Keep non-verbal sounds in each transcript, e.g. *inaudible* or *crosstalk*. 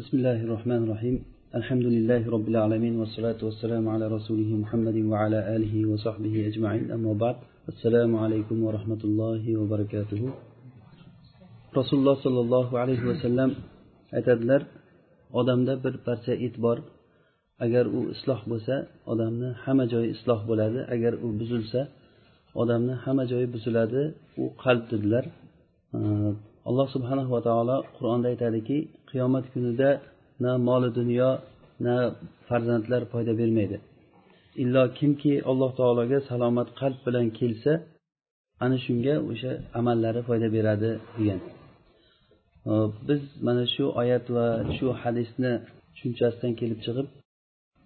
بسم الله الرحمن الرحيم الحمد لله رب العالمين والصلاة والسلام على رسوله محمد وعلى آله وصحبه أجمعين أما بعد السلام عليكم ورحمة الله وبركاته رسول الله صلى الله عليه وسلم aytadilar odamda bir parcha it bor agar u isloh bo'lsa odamni hamma joyi isloh bo'ladi agar u buzilsa odamni hamma joyi buziladi u qalb dedilar alloh subhanahu va taolo qur'onda aytadiki qiyomat kunida na moli dunyo na farzandlar foyda bermaydi. Illo kimki alloh taologa salomat qalb bilan kelsa ana shunga o'sha amallari foyda beradi degan. Biz mana shu oyat va shu hadisni tushunchasidan kelib chiqib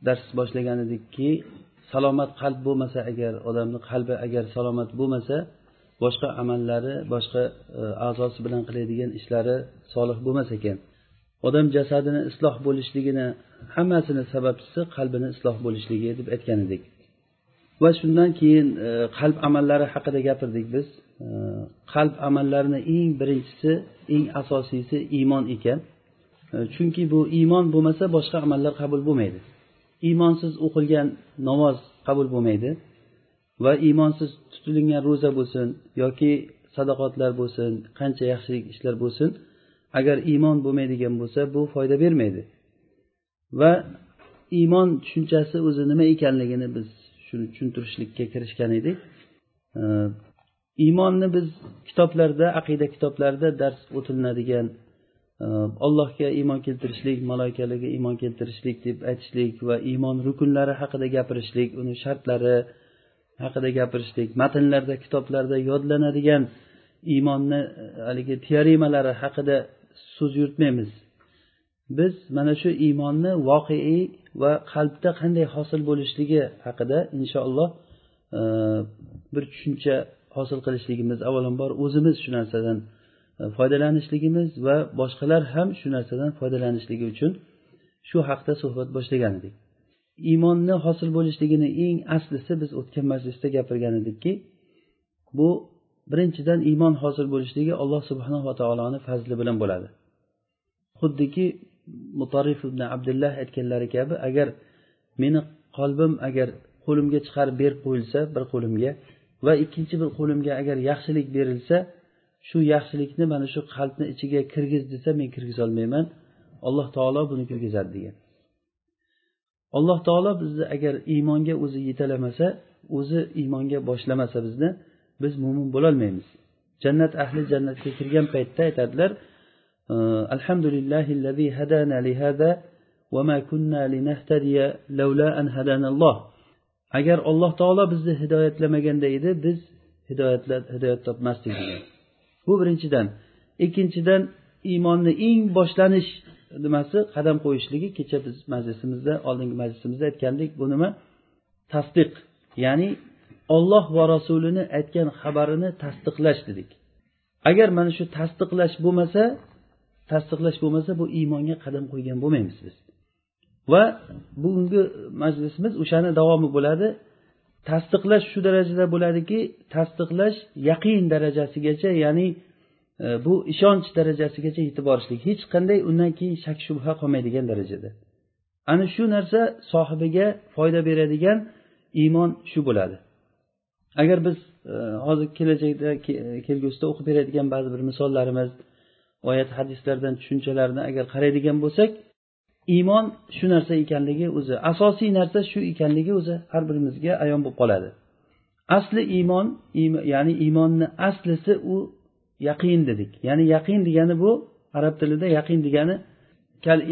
dars boshlagan edikki salomat qalb bo'lmasa agar odamni qalbi agar salomat bo'lmasa boshqa amallari boshqa e, a'zosi bilan qiladigan ishlari solih bo'lmas ekan. Odam jasadini isloh bo'lishligini hammasini sababchisi qalbini isloh bo'lishligi deb aytgan edik. Va shundan keyin e, qalb amallari haqida gapirdik biz. E, qalb amallarini eng birinchisi eng asosiysi iymon ekan. E, chunki bu iymon bo'lmasa boshqa amallar qabul bo'lmaydi. Iymonsiz o'qilgan namoz qabul bo'lmaydi. Va iymonsiz tutilgan ro'za bo'lsin yoki sadaqotlar bo'lsin qancha yaxshilik ishlar bo'lsin agar iymon bo'lmaydigan bo'lsa bu foyda bermaydi. Va iymon tushunchasi o'zi nima ekanligini biz shuni tushuntirishlikka kirishgan edik. Iymonni biz kitoblarda aqida kitoblarida dars o'tilinadigan e, allohga iymon keltirishlik maloikalarga iymon keltirishlik deb aytishlik va iymon rukunlari haqida gapirishlik uni shartlari haqida gapirishlik matnlarda kitoblarda yodlanadigan iymonni e, haligi teoremalari haqida so'z yuritmaymiz. Biz mana shu iymonni voqeiy va qalbda qanday hosil bo'lishligi haqida inshaalloh e, bir tushuncha hosil qilishligimiz avvalambor o'zimiz shu narsadan e, foydalanishligimiz va boshqalar ham shu narsadan foydalanishligi uchun shu haqda suhbat boshlagan edik iymonni hosil bo'lishligini eng aslisi biz o'tgan majlisda gapirgan edikki bu birinchidan iymon hosil bo'lishligi alloh subhanava taoloni fazli bilan bo'ladi. Xuddiki mutarif ibn abdullah aytganlari kabi agar meni qalbim agar qo'limga chiqarib berib qo'yilsa bir qo'limga va ikkinchi bir qo'limga agar yaxshilik berilsa shu yaxshilikni mana shu qalbni ichiga kirgiz desa men kirgizolmayman alloh taolo buni kirgizadi degan. Alloh taolo bizni agar iymonga o'zi yetalamasa o'zi iymonga boshlamasa bizni biz mo'min bo'lolmaymiz. Jannat ahli jannatga kirgan paytda aytadilar alhamdulillahi hadana li hada va ma kunna linahtadiya laula an hadanalloh agar alloh taolo bizni hidoyatlamaganda edi biz hidoyat topmasdik. Degan bu birinchidan. Ikkinchidan iymonni eng boshlanish nimasi? Qadam qo'yishligi. Kecha biz majlisimizda oldingi majlisimizda aytgandik bu nima? Tasdiq ya'ni olloh va rasulini aytgan xabarini tasdiqlash dedik. Agar mana shu tasdiqlash bo'lmasa tasdiqlash bo'lmasa bu iymonga qadam qo'ygan bo'lmaymiz biz. Va bugungi majlisimiz o'shani davomi bo'ladi. Tasdiqlash shu darajada bo'ladiki tasdiqlash yaqin darajasigacha ya'ni E, bu ishonch darajasigacha yetib borishlik. Hech qanday undan keyin shak shubha qolmaydigan darajada. Ana shu narsa sohibiga foyda beradigan iymon shu bo'ladi. Agar biz e, hozir kelajakda kelgusida o'qib beradigan ba'zi bir misollarimiz oyat hadislardan tushunchalarni agar qaraydigan bo'lsak iymon shu narsa ekanligi o'zi asosiy narsa shu ekanligi o'zi har birimizga ayon bo'lib qoladi. Asli iymon ya'ni iymonni aslisi u yaqin dedik. Ya'ni yaqin degani bu arab tilida yaqin degani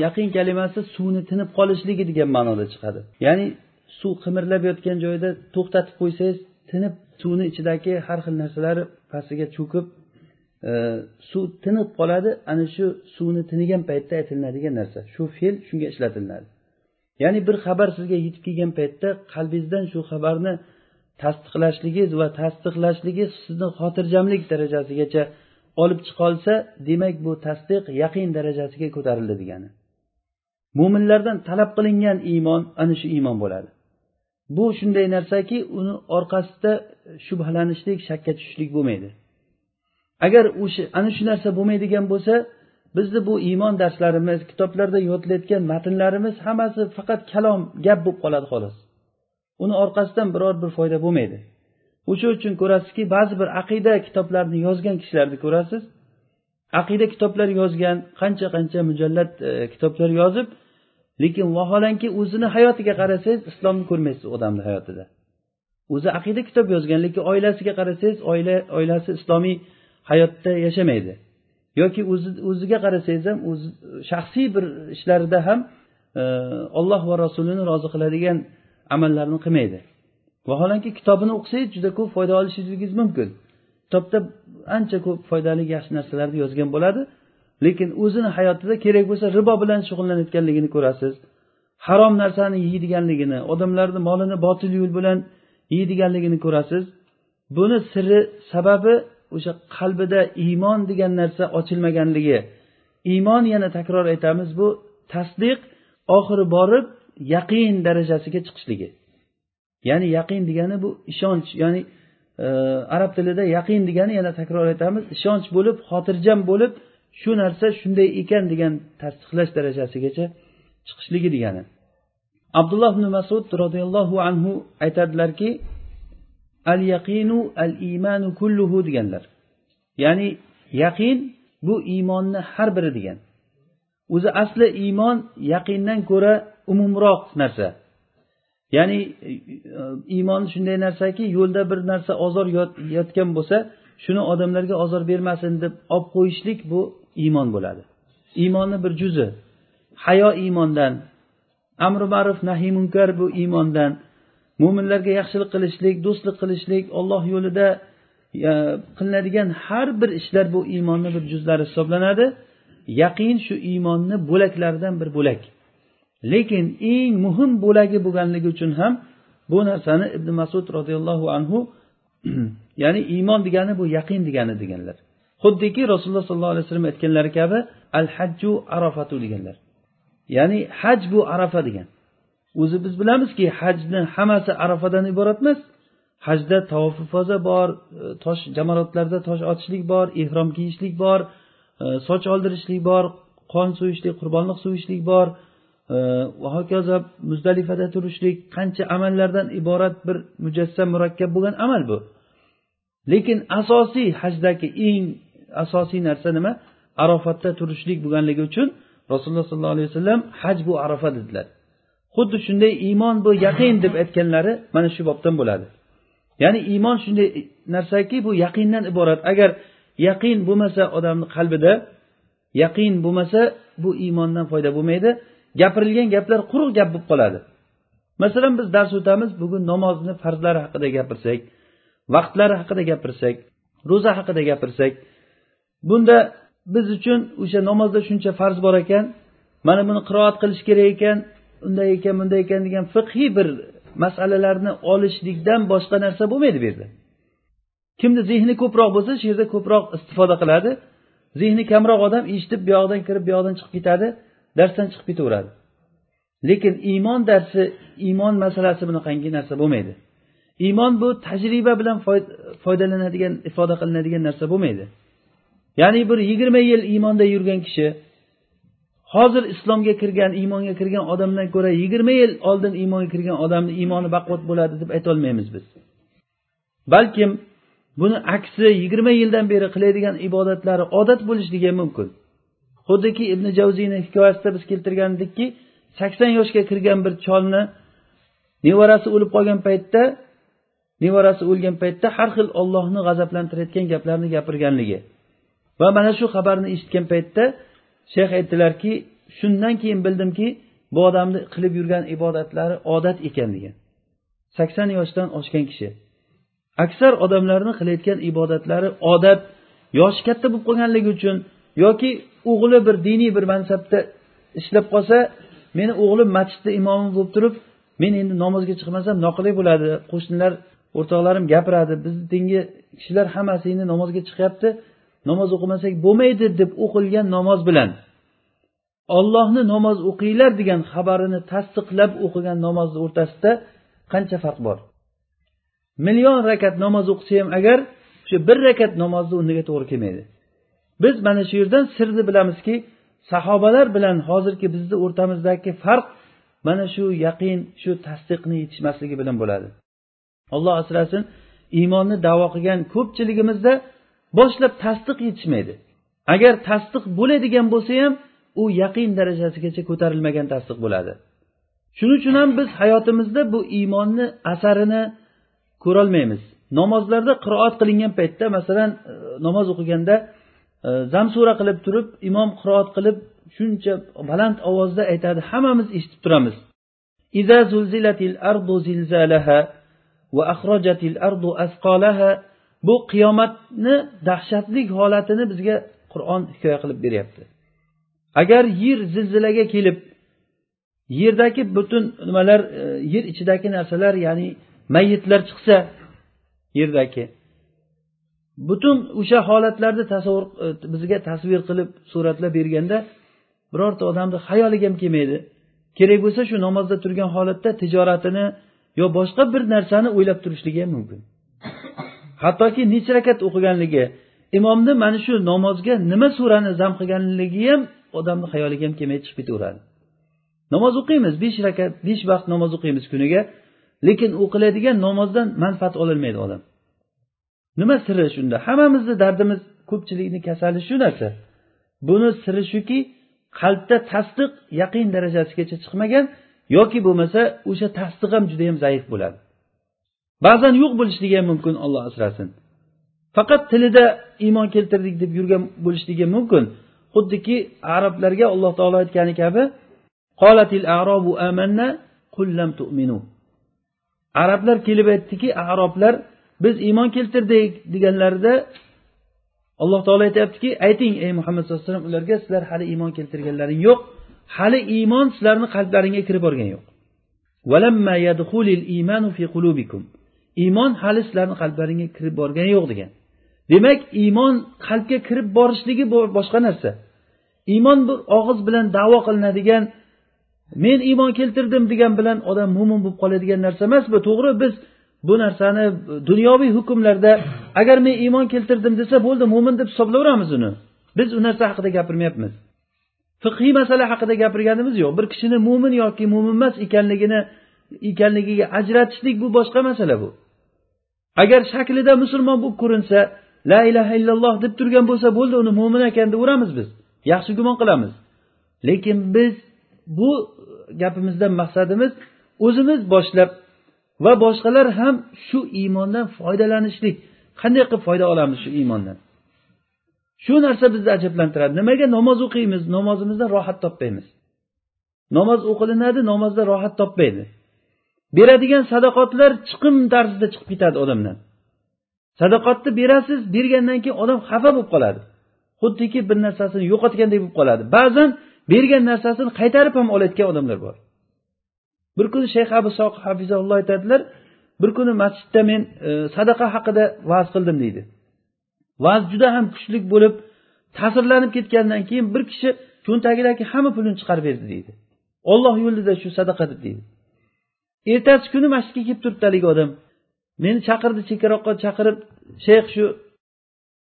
yaqin kalimasi suvni tinib qolishligi degan ma'noda chiqadi. Ya'ni suv qimirlab yotgan joyida to'xtatib qo'ysangiz tinib suvni ichidagi har xil narsalar pastiga cho'kib e, suv tinib qoladi. Ana shu suvni tinigan paytda aytilinadigan narsa. Shu fe'l shunga ishlatilinadi ya'ni bir xabar sizga yetib kelgan paytda qalbingizdan shu xabarni tasdiqlashligiz va tasdiqlashligi sizni xotirjamlik darajasigacha olib chiqolsa demak bu tasdiq yaqin darajasiga ko'tarildi degani. Mo'minlardan talab qilingan iymon ana shu iymon bo'ladi. Bu shunday narsaki uni orqasida shubhalanishlik shakka tushishlik bo'lmaydi. Agar o'sha ana shu narsa bo'lmaydigan bo'lsa bizni bu iymon darslarimiz kitoblarda yodilayotgan matnlarimiz hammasi faqat kalom gap bo'lib qoladi xolos. Uni orqasidan biror bir foyda bo'lmaydi. O'sha uchun ko'rasizki ba'zi bir aqida kitoblarini yozgan kishilarni ko'rasiz. Aqida kitoblar yozgan qancha qancha mujallad e, kitoblar yozib lekin vaholanki o'zini hayotiga qarasangiz islomni ko'rmaysiz odamni hayotida. O'zi aqida kitob yozgan lekin oilasiga qarasangiz oila oilasi islomiy hayotda yashamaydi. Yoki o'ziga qarasangiz ham o'zi shaxsiy bir ishlarida ham e, olloh va rasulini rozi qiladigan amallarni qilmaydi. Vaholanki kitobini o'qisangiz juda ko'p foyda olishingiz mumkin. Kitobda ancha ko'p foydali yaxshi narsalarni yozgan bo'ladi. Lekin o'zini hayotida kerak bo'lsa ribo bilan shug'ullanayotganligini ko'rasiz. Harom narsani yeydiganligini odamlarni molini botil yo'l bilan yeydiganligini ko'rasiz. Buni siri sababi o'sha qalbida iymon degan narsa ochilmaganligi. Iymon yana takror aytamiz bu tasdiq oxiri borib yaqin darajasiga chiqishligi. Ya'ni yaqin degani bu ishonch ya'ni e, arab tilida yaqin degani yana takror aytamiz ishonch bo'lib xotirjam bo'lib shu narsa shunday ekan degan tasdiqlash darajasigacha chiqishligi degani. Abdulloh ibn masud roziyallohu anhu aytadilarki al yaqinu al imanu kulluhu deganlar. Ya'ni yaqin bu iymonni har biri degan. O'zi asli iymon yaqindan ko'ra umumroq narsa. Ya'ni e, iymon shunday narsaki yo'lda bir narsa ozor yotgan bo'lsa shuni odamlarga ozor bermasin deb olib qo'yishlik bu iymon bo'ladi. Iymonni bir juzi. Hayo iymondan. Amri ma'ruf nahiy munkar bu iymondan. Mo'minlarga yaxshilik qilishlik do'stlik qilishlik olloh yo'lida e, qilinadigan har bir ishlar bu iymonni bir juzlari hisoblanadi. Yaqin shu iymonni bo'laklaridan bir bo'lak. Lekin eng muhim bo'lagi bo'lganligi uchun ham bu narsani ibn masud roziyallohu anhu *clears throat* ya'ni iymon degani bu yaqin degani deganlar. Xuddiki rasululloh sollallohu alayhi vasallam aytganlari kabi al hajju arafatu deganlar. Ya'ni haj bu arafa degan. O'zi biz bilamizki hajni hammasi arafadan iborat emas. Hajda tavof bor e, tosh jamoratlarda tosh otishlik bor ehrom kiyishlik bor e, soch oldirishlik bor qon so'yishlik qurbonliq so'yishlik bor e, va hokazo muzdalifada turishlik qancha amallardan iborat bir mujassam murakkab bo'lgan amal bu. Lekin asosiy hajdagi eng asosiy narsa nima? Arofatda turishlik bo'lganligi uchun rasululloh sollallohu alayhi vasallam haj bu arafa dedilar. Xuddi shunday iymon bu yaqin deb aytganlari mana shu bobdan bo'ladi. Ya'ni iymon shunday narsaki bu yaqindan iborat. Agar yaqin bo'lmasa odamni qalbida yaqin bo'lmasa bu iymondan foyda bo'lmaydi. Gapirilgan gaplar quruq gap bo'lib qoladi. Masalan biz dars o'tamiz bugun namozni farzlari haqida gapirsak vaqtlari haqida gapirsak ro'za haqida gapirsak bunda biz uchun o'sha namozda shuncha farz bor ekan mana buni qiroat qilish kerak ekan unday ekan bunday ekan degan fiqhiy bir masalalarni olishlikdan boshqa narsa bo'lmaydi bu yerda. Kimni zehni ko'proq bo'lsa shu yerda ko'proq istifoda qiladi. Zehni kamroq odam eshitib bu yoqdan kirib bu yoqdan chiqib ketadi darsdan chiqib ketaveradi. Lekin iymon darsi iymon masalasi bunaqangi narsa bo'lmaydi. Iymon bu tajriba bilan foydalanadigan ifoda qilinadigan narsa bo'lmaydi. Ya'ni bir yigirma yil iymonda yurgan kishi hozir islomga kirgan iymonga kirgan odamdan ko'ra yigirma yil oldin iymonga kirgan odamni iymoni baquvvat bo'ladi deb aytolmaymiz biz. Balkim buni aksi yigirma yildan beri qiladigan ibodatlari odat bo'lishligi mumkin. Xuddiki ibn javziyni hikoyasida biz keltirgan edikki sakson yoshga kirgan bir cholni nevarasi o'lib qolgan paytda nevarasi o'lgan paytda har xil ollohni g'azablantirayotgan gaplarni gapirganligi. Va mana shu xabarni eshitgan paytda shayx aytdilarki shundan keyin bildimki bu odamni qilib yurgan ibodatlari odat ekan degan sakson yoshdan oshgan kishi. Aksar odamlarni qilayotgan ibodatlari odat yoshi katta bo'lib qolganligi uchun yoki o'g'li bir diniy bir mansabda ishlab qolsa meni o'g'lim masjidda imomi bo'lib turib men endi namozga chiqmasam noqulay bo'ladi qo'shnilar o'rtoqlarim gapiradi bizni tengi kishilar hammasi endi namozga chiqyapti namoz o'qimasak bo'lmaydi deb o'qilgan namoz bilan. Ollohni namoz o'qinglar degan xabarini tasdiqlab o'qigan namozni o'rtasida qancha farq bor? Million rakat namoz o'qisa ham agar o'sha bir rakat namozni o'rniga to'g'ri kelmaydi. Biz mana shu yerdan sirni bilamizki sahobalar bilan hozirgi bizni o'rtamizdagi farq mana shu yaqin shu tasdiqni yetishmasligi bilan bo'ladi. Alloh asrasin iymonni davo qilgan ko'pchiligimizda boshlab tasdiq yetishmaydi. Agar tasdiq bo'ladigan bo'lsa ham u yaqin darajasigacha ko'tarilmagan tasdiq bo'ladi. Shuning uchun ham biz hayotimizda bu iymonni asarini ko'rolmaymiz. Namozlarda qiroat qilingan paytda masalan e, namoz o'qiganda e, zam zamsura qilib turib imom qiroat qilib shuncha baland ovozda aytadi hammamiz eshitib turamiz. Bu qiyomatni dahshatli holatini bizga qur'on hikoya qilib beryapti. Agar yer zilzilaga kelib yerdagi butun nimalar e, yer ichidagi narsalar ya'ni mayitlar chiqsa yerdagi butun o'sha holatlarni tasavvur e, bizga tasvir qilib suratlab berganda birorta odamni xayoliga ham kelmaydi. Kerak bo'lsa shu namozda turgan holatda tijoratini yo boshqa bir narsani o'ylab turishligi ham mumkin. Hattoki necha rakat o'qiganligi imomni mana shu namozga nima surani zam qilganligi ham odamni xayoliga ham kelmay chiqib ketaveradi. Namoz o'qiymiz besh rakat besh vaqt namoz o'qiymiz kuniga lekin o'qiladigan namozdan manfaat ololmaydi odam. Nima siri shunda? Hammamizni dardimiz ko'pchilikni kasali shu narsa. Buni siri shuki qalbda tasdiq yaqin darajasigacha chiqmagan yoki bo'lmasa o'sha tasdiq ham judayam zaif bo'ladi. Ba'zan yo'q bo'lishligi ham mumkin olloh asrasin. Faqat tilida iymon keltirdik deb yurgan bo'lishligi mumkin. Xuddiki arablarga alloh taolo aytgani kabi qolatil arobu amanna qullam tu'minu. Arablar kelib aytdiki aroblar biz iymon keltirdik deganlarida alloh taolo aytyaptiki ayting ey muhammad sallallohu alayhi vasallam ularga sizlar hali iymon keltirganlaring yo'q. Hali iymon sizlarni qalblaringga kirib borgani yo'q. Iymon hali sizlarni qalblaringga kirib borgani yo'q degan. Demak iymon qalbga kirib borishligi boshqa narsa. Iymon bir og'iz bilan davo qilinadigan men iymon keltirdim degan bilan odam mo'min bo'lib qoladigan narsa emas bu to'g'ri biz bu narsani dunyoviy hukmlarda agar men iymon keltirdim desa bo'ldi mo'min deb hisoblayveramiz uni. Biz u narsa haqida gapirmayapmiz. Fiqhiy masala haqida gapirganimiz yo'q. Bir kishini mo'min yoki mo'min emas ekanligini ekanligiga ajratishlik bu boshqa masala bu. Agar shaklida musulmon bo'lib ko'rinsa la ilaha illalloh deb turgan bo'lsa bo'ldi uni mo'min ekan deyaveramiz biz. Yaxshi gumon qilamiz. Lekin biz bu gapimizdan maqsadimiz o'zimiz boshlab va boshqalar ham shu iymondan foydalanishlik. Qanday qilib foyda olamiz shu iymondan? Shu narsa bizni ajablantiradi. Nimaga namoz o'qiymiz? Namozimizdan rohat topmaymiz. Namoz o'qilinadi namozda rohat topmaydi. Beradigan sadoqatlar chiqim tarzida chiqib ketadi odamdan. Sadoqatni berasiz bergandan keyin odam xafa bo'lib qoladi. Xuddiki bir narsasini yo'qotgandek bo'lib qoladi. Ba'zan bergan narsasini qaytarib ham olayotgan odamlar bor. Bir kuni shayx abu soq hafizaulloh aytadilar bir kuni masjidda men e, sadaqa haqida va'z qildim deydi. Va'z juda ham kuchli bo'lib ta'sirlanib ketgandan keyin bir kishi cho'ntagidagi hamma pulini chiqarib berdi deydi. Olloh yo'lida shu sadaqa deb deydi. Ertasi kuni masjidga kelib turibdi haligi odam. Meni chaqirdi chekkaroqqa chaqirib shayx shu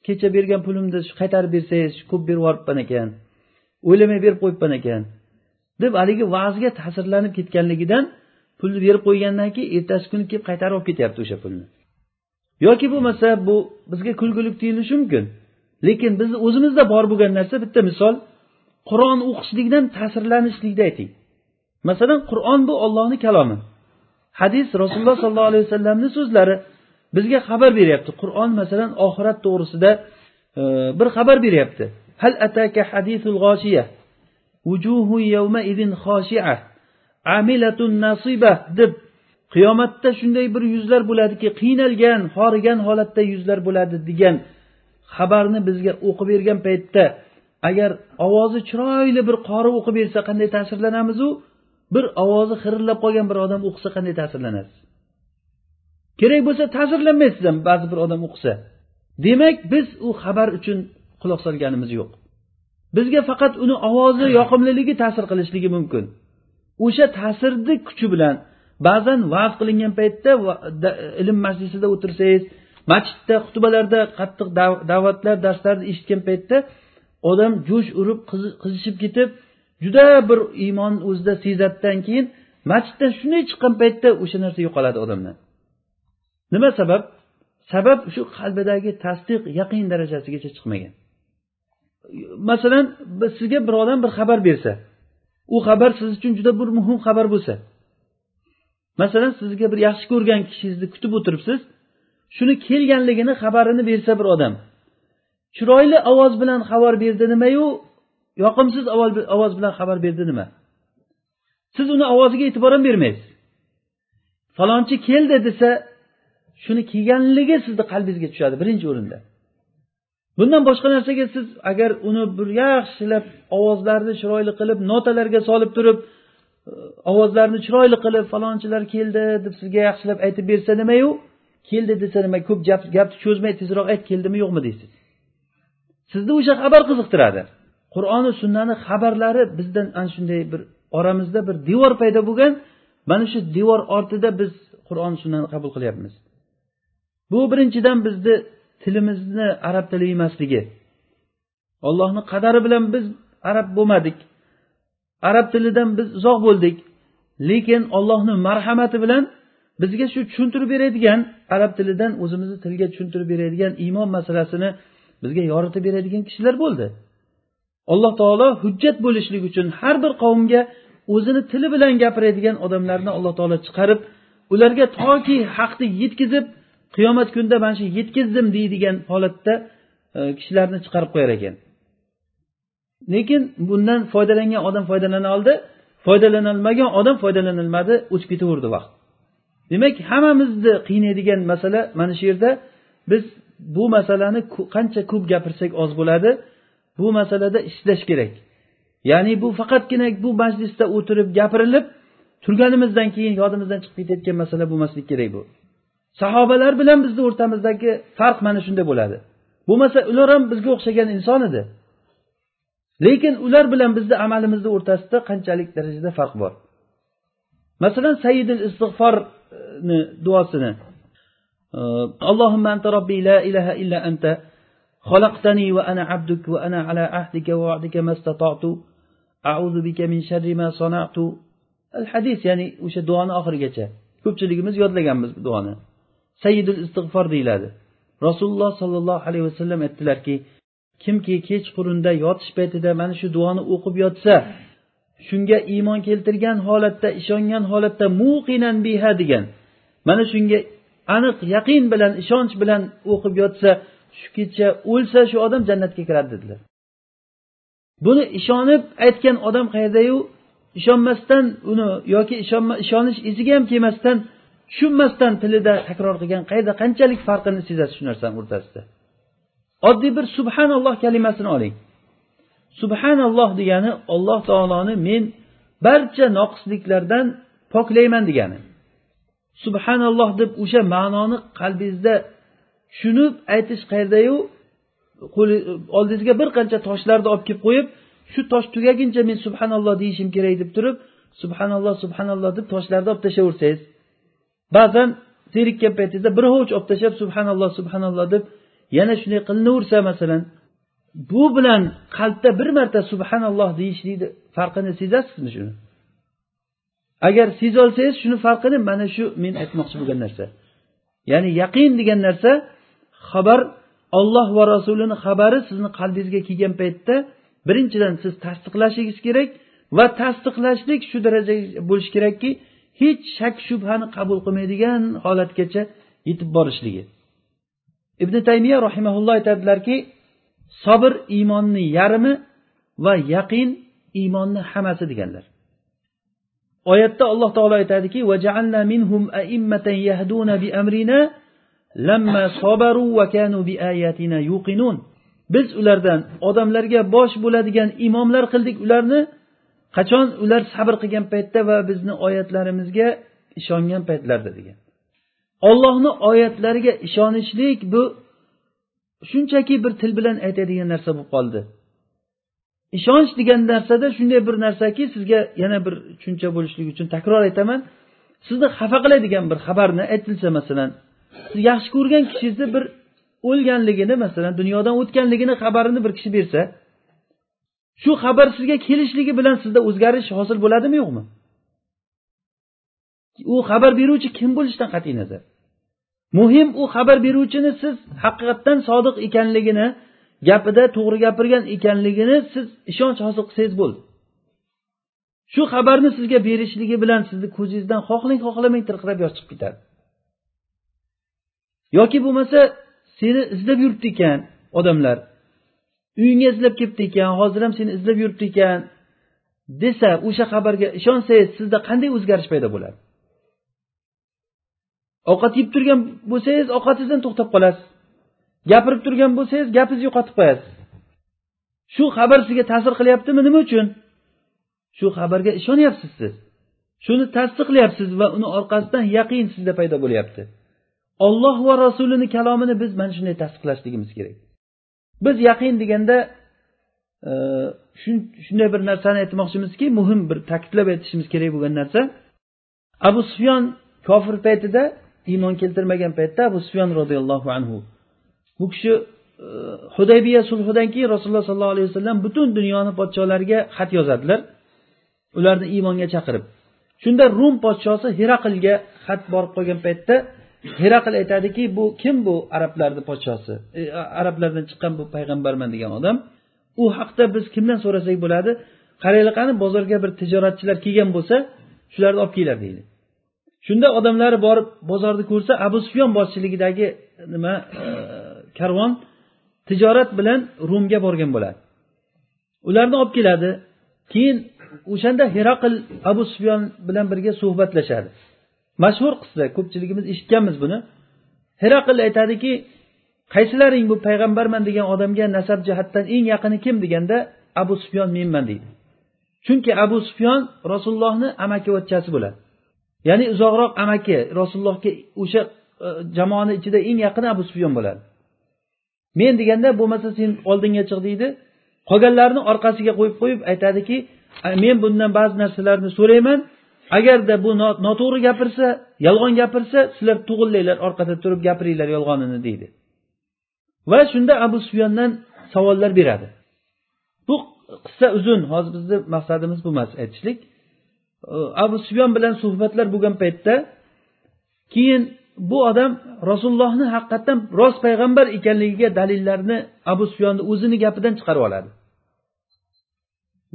kecha bergan pulimni shu qaytarib bersangiz ko'p berib yuboribman ekan. O'ylamay berib qo'yibman ekan. deb haligi va'zga ta'sirlanib ketganligidan pulni berib qo'ygandan keyin ertasi kuni kelib qaytarib olib ketyapti o'sha pulni. Yoki bo'lmasa bu bizga kulgulik tuyulishi mumkin. Lekin bizni o'zimizda bor bo'lgan narsa bitta misol qur'on o'qishlikdan ta'sirlanishlikda ayting. Masalan qur'on bu ollohni kalomi. Hadis rasululloh sollallohu alayhi vasallamni so'zlari bizga xabar beryapti. Qur'on masalan oxirat to'g'risida e, bir xabar beryapti. Hal ataka hadisul g'oshiya vujuhu yawma idin xoshi'a amilatun nasiba deb qiyomatda shunday bir yuzlar bo'ladiki qiynalgan horigan holatda yuzlar bo'ladi degan xabarni bizga o'qib bergan paytda agar ovozi chiroyli bir qori o'qib bersa qanday ta'sirlanamizu? Bir ovozi xirillab qolgan bir odam o'qisa qanday ta'sirlanasiz? Kerak bo'lsa ta'sirlanmaysiz ham ba'zi bir odam o'qisa. Demak biz u xabar uchun quloq solganimiz yo'q. Bizga faqat uni ovozi yoqimliligi ta'sir qilishligi mumkin. O'sha ta'sirni kuchi bilan ba'zan va'z qilingan paytda ilm majlisida o'tirsangiz masjidda xutbalarda qattiq da'vatlar darslarni eshitgan paytda odam jo'sh urib qizishib ketib juda bir iymon o'zida sezadidan keyin masjiddan shunday chiqqan paytda o'sha narsa yo'qoladi odamdan nima sabab? Sabab shu qalbidagi tasdiq yaqin darajasigacha chiqmagan. Masalan sizga bir odam bir xabar bersa u xabar siz uchun juda bir muhim xabar bo'lsa masalan sizga bir yaxshi ko'rgan kishingizni kutib o'tiribsiz shuni kelganligini xabarini bersa bir odam chiroyli ovoz bilan xabar berdi nimayu yoqimsiz ovoz bilan xabar berdi nima? Siz uni ovoziga e'tibor ham bermaysiz. Falonchi keldi desa shuni kiyganligi sizni qalbingizga tushadi birinchi o'rinda. Bundan boshqa narsaga siz agar uni bir yaxshilab ovozlarni chiroyli qilib notalarga solib turib e, ovozlarni chiroyli qilib falonchilar keldi deb sizga yaxshilab aytib bersa nimayu? Keldi desa nima ko'p gapni cho'zmay tezroq ayt keldimi yo'qmi deysiz. Sizni o'sha xabar qiziqtiradi. Qur'oni sunnani xabarlari bizdan ana shunday bir oramizda bir devor paydo bo'lgan. Mana shu devor ortida biz qur'on sunnani qabul qilyapmiz. Bu birinchidan bizni tilimizni arab tili emasligi. Ollohni qadari bilan biz arab bo'lmadik. Arab tilidan biz uzoq bo'ldik. Lekin ollohni marhamati bilan bizga shu tushuntirib beradigan arab tilidan o'zimizni tilga tushuntirib beradigan iymon masalasini bizga yoritib beradigan kishilar bo'ldi. Alloh taolo hujjat bo'lishligi uchun har bir qavmga o'zini tili bilan gapiradigan odamlarni alloh taolo chiqarib ularga toki haqni yetkazib qiyomat kunida mana shu yetkazdim deydigan holatda e, kishilarni chiqarib qo'yar ekan. Lekin bundan foydalangan odam foydalana oldi foydalanolmagan odam foydalanolmadi o'tib ketaverdi vaqt. Demak hammamizni qiynaydigan masala mana shu yerda biz bu masalani qancha ko'p gapirsak oz bo'ladi bu masalada ishlash kerak. Ya'ni bu faqatgina bu majlisda o'tirib gapirilib turganimizdan keyin yodimizdan chiqib ketayotgan masala bo'lmasligi kerak bu. Sahobalar bilan bizni o'rtamizdagi farq mana shunda bo'ladi. Bo'lmasa ular ham bizga o'xshagan inson edi. Lekin ular bilan bizni amalimizni o'rtasida qanchalik darajada farq bor? Masalan sayidil istig'forni duosini allohimma anta robbi la ilaha illa anta خلقتني وأنا عبدك وأنا على عهدك ووعدك ما استطعت أعوذ بك من شر ما صنعت الحديث ya'ni o'sha duoni oxirigacha ko'pchiligimiz yodlaganmiz bu duoni sayyidul istig'for deyiladi rasululloh sollallohu alayhi vasallam aytdilarki kimki kechqurunda yotish paytida mana shu duoni o'qib yotsa shunga iymon keltirgan holatda ishongan holatda muqinan biha degan mana shunga aniq yaqin bilan ishonch bilan o'qib yotsa shu kecha o'lsa shu odam jannatga kiradi dedilar. Buni ishonib aytgan odam qayerdayu? Ishonmasdan uni yoki ishonish esiga ham kelmasdan tushunmasdan tilida takror qilgan qayerda qanchalik farqini sezasiz shu narsani o'rtasida? Oddiy bir subhanalloh kalimasini oling. Subhanalloh degani olloh taoloni men barcha noqisliklardan poklayman degani. Subhanalloh deb o'sha ma'noni qalbingizda tushunib aytish qayerdayu oldingizga bir qancha toshlarni olib kelib qo'yib shu tosh tugaguncha men subhanalloh deyishim kerak deb turib subhanalloh subhanalloh deb toshlarni olib tashlayversangiz ba'zan zerikkan paytingizda bir hovuch olib tashlab subhanalloh subhanalloh deb yana shunday qilinaversa masalan bu bilan qalbda bir marta subhanalloh deyishlikni farqini sezasizmi shuni? Agar sezolsangiz shuni farqini mana shu men aytmoqchi bo'lgan narsa. Ya'ni yaqin degan narsa xabar olloh va rasulini xabari sizni qalbingizga kelgan paytda birinchidan siz tasdiqlashingiz kerak va tasdiqlashlik shu darajaga bo'lishi kerakki hech shak shubhani qabul qilmaydigan holatgacha yetib borishligi. Ibn taymiya rahimaulloh aytadilarki sabr iymonni yarmi va yaqin iymonni hammasi deganlar. Oyatda alloh taolo aytadiki biz ulardan odamlarga bosh bo'ladigan imomlar qildik ularni. Qachon ular sabr qilgan paytda va bizni oyatlarimizga ishongan paytlarida degan. Ollohni oyatlariga ishonishlik bu shunchaki bir til bilan aytadigan narsa bo'lib qoldi. Ishonch degan narsada shunday bir narsaki sizga yana bir tushuncha bo'lishligi uchun takror aytaman. Sizni xafa qiladigan bir xabarni aytilsa masalan siz yaxshi ko'rgan kishingizni bir o'lganligini masalan dunyodan o'tganligini xabarini bir kishi bersa shu xabar sizga kelishligi bilan sizda o'zgarish hosil bo'ladimi yo'qmi? U xabar beruvchi kim bo'lishidan qat'iy nazar. Muhim u xabar beruvchini siz haqiqatdan sodiq ekanligini gapida to'g'ri gapirgan ekanligini siz ishonch hosil qilsangiz bo'ldi. Shu xabarni sizga berishligi bilan sizni ko'zingizdan xohlang xohlamang tirqirab yosh chiqib ketadi yoki bo'lmasa seni izlab yuribdi ekan odamlar. Uyingga izlab kelibdi ekan hozir ham seni izlab yuribdi ekan desa o'sha xabarga ishonsangiz sizda qanday o'zgarish paydo bo'ladi? Ovqat yeb turgan bo'lsangiz ovqatingizdan to'xtab qolasiz. Gapirib turgan bo'lsangiz gapingizni yo'qotib qo'yasiz. Shu xabar sizga ta'sir qilyaptimi? Nima uchun? Shu xabarga ishonyapsiz siz. Shuni tasdiqlayapsiz va uni orqasidan yaqin sizda paydo bo'lyapti. Olloh va rasulini kalomini biz mana shunday tasdiqlashligimiz kerak. Biz yaqin deganda e, shunday bir narsani aytmoqchimizki muhim bir ta'kidlab aytishimiz kerak bo'lgan narsa. Abu sufyon kofir paytida iymon keltirmagan paytda abu sufyon roziyallohu anhu bu kishi e, hudaybiya sulhidan keyin rasululloh sollallohu alayhi vasallam butun dunyoni podsholariga xat yozadilar. Ularni iymonga chaqirib shunda rum podshosi heraklga xat borib qolgan paytda heraql aytadiki bu kim bu arablarni podshosi? E, arablardan chiqqan bu payg'ambarman degan odam. U haqda biz kimdan so'rasak bo'ladi? Qaranglar qani bozorga bir tijoratchilar kelgan bo'lsa shularni olib kelinglar deydi. Shunda odamlari borib bozorni ko'rsa abu sufyon boshchiligidagi e, nima e, karvon tijorat bilan rumga borgan bo'ladi. Ularni olib keladi. Keyin o'shanda heraql abu sufyon bilan birga suhbatlashadi. Mashhur qissa ko'pchiligimiz eshitganmiz buni. Heraql aytadiki qaysilaring bu payg'ambarman degan odamga nasab jihatdan eng yaqini kim? deganda abu sufyon menman deydi. Chunki abu sufyon rasulullohni amakivachchasi bo'ladi. Ya'ni uzoqroq amaki rasulullohga o'sha e, jamoani ichida eng yaqini abu sufyon bo'ladi. Men deganda bo'lmasa sen oldinga chiq deydi. Qolganlarni orqasiga qo'yib qo'yib aytadiki men bundan ba'zi narsalarni so'rayman agarda bu noto'g'ri gapirsa yolg'on gapirsa sizlar tug'illanglar orqada turib gapiringlar yolg'onini deydi. Va shunda abu sufyondan savollar beradi. Bu qissa uzun. Hozir bizni maqsadimiz bu emas aytishlik. Abu sufyon bilan suhbatlar bo'lgan paytda keyin bu odam rasulullohni haqiqatdan rost payg'ambar ekanligiga dalillarni abu sufyonni o'zini gapidan chiqarib oladi.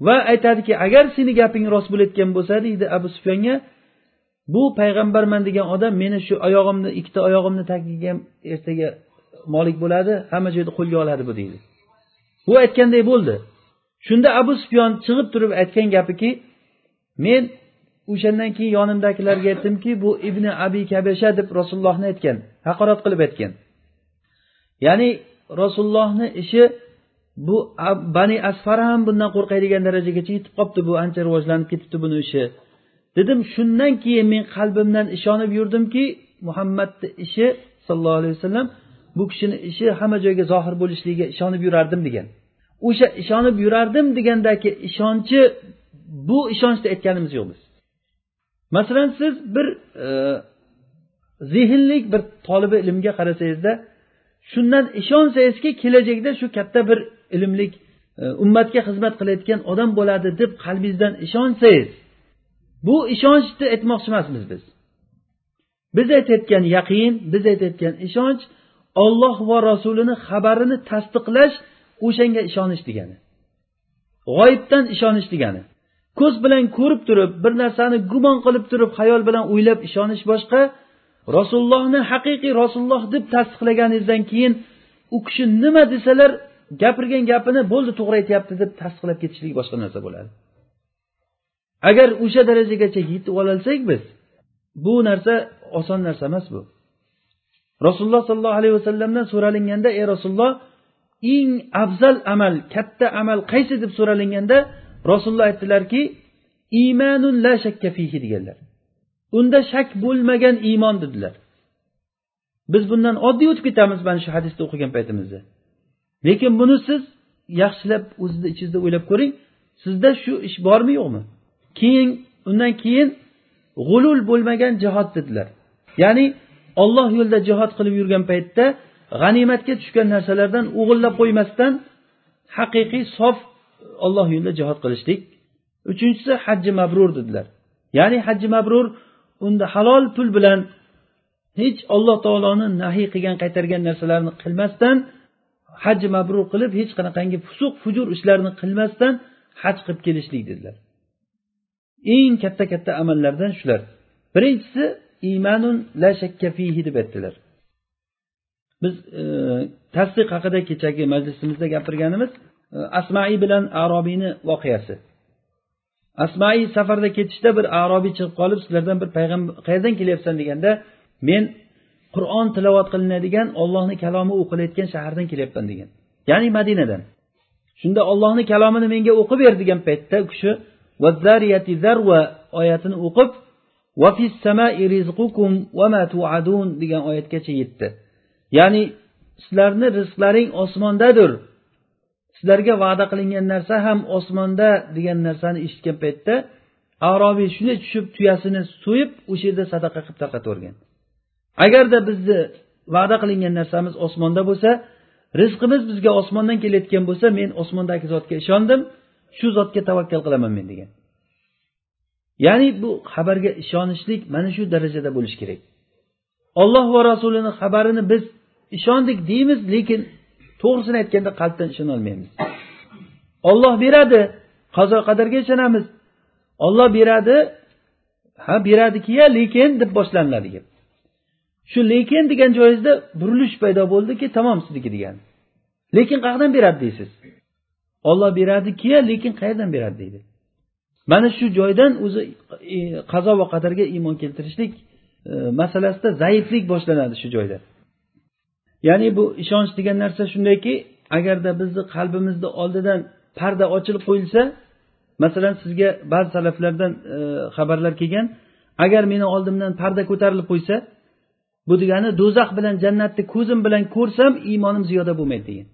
Va aytadiki agar seni gaping rost bo'layotgan bo'lsa deydi abu sufyonga bu payg'ambarman degan odam meni shu oyog'imni ikkita oyog'imni tagiga ham ertaga molik bo'ladi hamma joyda qo'lga oladi bu deydi. Bu aytganday bo'ldi. Shunda abu sufyon chiqib turib aytgan gapiki men o'shandan keyin yonimdagilarga aytdimki bu ibn abi kabasha deb rasulullohni aytgan haqorat qilib aytgan. Ya'ni rasulullohni ishi bu bani asfar ham bundan qo'rqadigan darajagacha yetib qolibdi bu ancha rivojlanib ketibdi buni ishi. Dedim shundan keyin men qalbimdan ishonib yurdimki muhammadni ishi sallallohu alayhi vasallam bu kishini ishi hamma joyga zohir bo'lishligiga ishonib yurardim degan. O'sha ishonib yurardim degandagi ishonchi bu ishonchda aytganimiz yo'q biz. Masalan siz bir e, zehnlik bir tolibi ilmga qarasangizda shundan ishonsangizki kelajakda shu katta bir ilmlik e, ummatga xizmat qilayotgan odam bo'ladi deb qalbingizdan ishonsangiz bu ishonchni aytmoqchi emasmiz biz. Biz aytayotgan yaqin biz aytayotgan ishonch olloh va rasulini xabarini tasdiqlash o'shanga ishonish degani. G'oyibdan ishonish degani. Ko'z bilan ko'rib turib bir narsani gumon qilib turib xayol bilan o'ylab ishonish boshqa. Rasulullohni haqiqiy rasululloh deb tasdiqlaganingizdan keyin u kishi nima desalar gapirgan gapini bo'ldi to'g'ri aytyapti deb tasdiqlab ketishlik boshqa narsa bo'ladi. Agar o'sha darajagacha yetib ololsak biz bu narsa oson narsa emas bu. Rasululloh sollallohu alayhi vasallamdan so'ralinganda ey rasululloh eng afzal amal katta amal qaysi? deb so'ralinganda rasululloh aytdilarki iymanun la shakka fihi deganlar. Unda shak bo'lmagan iymon dedilar. Biz bundan oddiy o'tib ketamiz mana shu hadisni o'qigan paytimizda. Lekin buni siz yaxshilab o'zizni ichingizda o'ylab ko'ring sizda shu ish bormi yo'qmi? Keyin undan keyin g'ulul bo'lmagan jihod dedilar. Ya'ni olloh yo'lida jihod qilib yurgan paytda g'animatga tushgan narsalardan o'g'irlab qo'ymasdan haqiqiy sof olloh yo'lida jihod qilishlik. Uchinchisi hajji mabrur dedilar. Ya'ni hajji mabrur unda halol pul bilan hech alloh taoloni nahiy qilgan qaytargan narsalarni qilmasdan hajji mabrur qilib hech qanaqangi fusuq fujur ishlarni qilmasdan haj qilib kelishlik dedilar. Eng katta katta amallardan shular. Birinchisi iymanun la shakka fihi deb aytdilar. Biz e, tasdiq haqida kechagi majlisimizda gapirganimiz e, asmai bilan arobiyni voqeasi. Asmai safarda ketishda bir arobiy chiqib qolib sizlardan bir payg'ambar qayerdan kelyapsan? deganda men qur'on tilovat qilinadigan ollohni kalomi o'qilayotgan shahardan kelyapman degan. Ya'ni madinadan. Shunda ollohni kalomini menga o'qib ber degan paytda u kishi oyatini o'qib degan oyatgacha yetdi. Ya'ni sizlarni rizqlaring osmondadir. Sizlarga va'da qilingan narsa ham osmonda degan narsani eshitgan paytda arobiy shunday tushib tuyasini so'yib o'sha yerda sadaqa qilib tarqatib yuborgan agarda bizni va'da qilingan narsamiz osmonda bo'lsa rizqimiz bizga osmondan kelayotgan bo'lsa men osmondagi zotga ishondim shu zotga tavakkal qilaman men degan. Ya'ni bu xabarga ishonishlik mana shu darajada bo'lishi kerak. Olloh va rasulini xabarini biz ishondik deymiz lekin to'g'risini aytganda qalbdan ishonolmaymiz. Olloh beradi qazo qadarga ishonamiz. Olloh beradi ha beradikiya lekin deb boshlaniladi gap. Shu lekin degan joyingizda burilish paydo bo'ldiki tamom sizniki degan. Lekin qayerdan beradi deysiz? Olloh beradiki lekin qayerdan beradi deydi. Mana shu joydan o'zi e, qazo va qadarga iymon keltirishlik e, masalasida zaiflik boshlanadi shu joyda. Ya'ni bu ishonch degan narsa shundayki agarda bizni qalbimizni oldidan parda ochilib qo'yilsa masalan sizga ba'zi salaflardan e, xabarlar kelgan agar meni oldimdan parda ko'tarilib qo'ysa bu degani do'zax bilan jannatni ko'zim bilan ko'rsam iymonim ziyoda bo'lmaydi degan.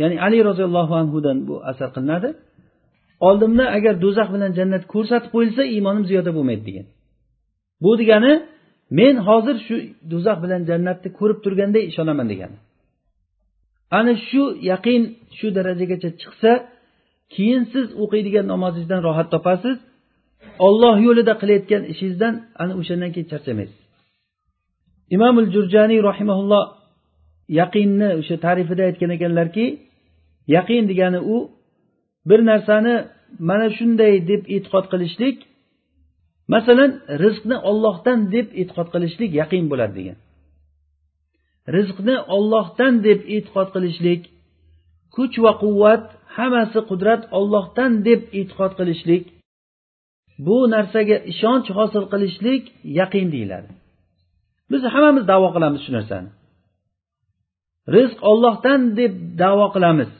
Ya'ni ali roziyallohu anhudan bu asar qilinadi. Oldimda agar do'zax bilan jannat ko'rsatib qo'yilsa iymonim ziyoda bo'lmaydi degan. Bu degani men hozir shu do'zax bilan jannatni ko'rib turganday ishonaman degani. Ana shu yaqin shu darajagacha chiqsa keyin siz o'qiydigan namozingizdan rohat topasiz. Olloh yo'lida qilayotgan ishingizdan ana o'shandan keyin charchamaysiz. Imomul jurjaniy rahimaulloh yaqinni o'sha ta'rifida aytgan ekanlarki yaqin degani u bir narsani mana shunday deb e'tiqod qilishlik masalan rizqni ollohdan deb e'tiqod qilishlik yaqin bo'ladi degan. Rizqni ollohdan deb e'tiqod qilishlik kuch va quvvat hammasi qudrat ollohdan deb e'tiqod qilishlik bu narsaga ishonch hosil qilishlik yaqin deyiladi. Biz hammamiz davo qilamiz shu narsani. Rizq ollohdan deb davo qilamiz.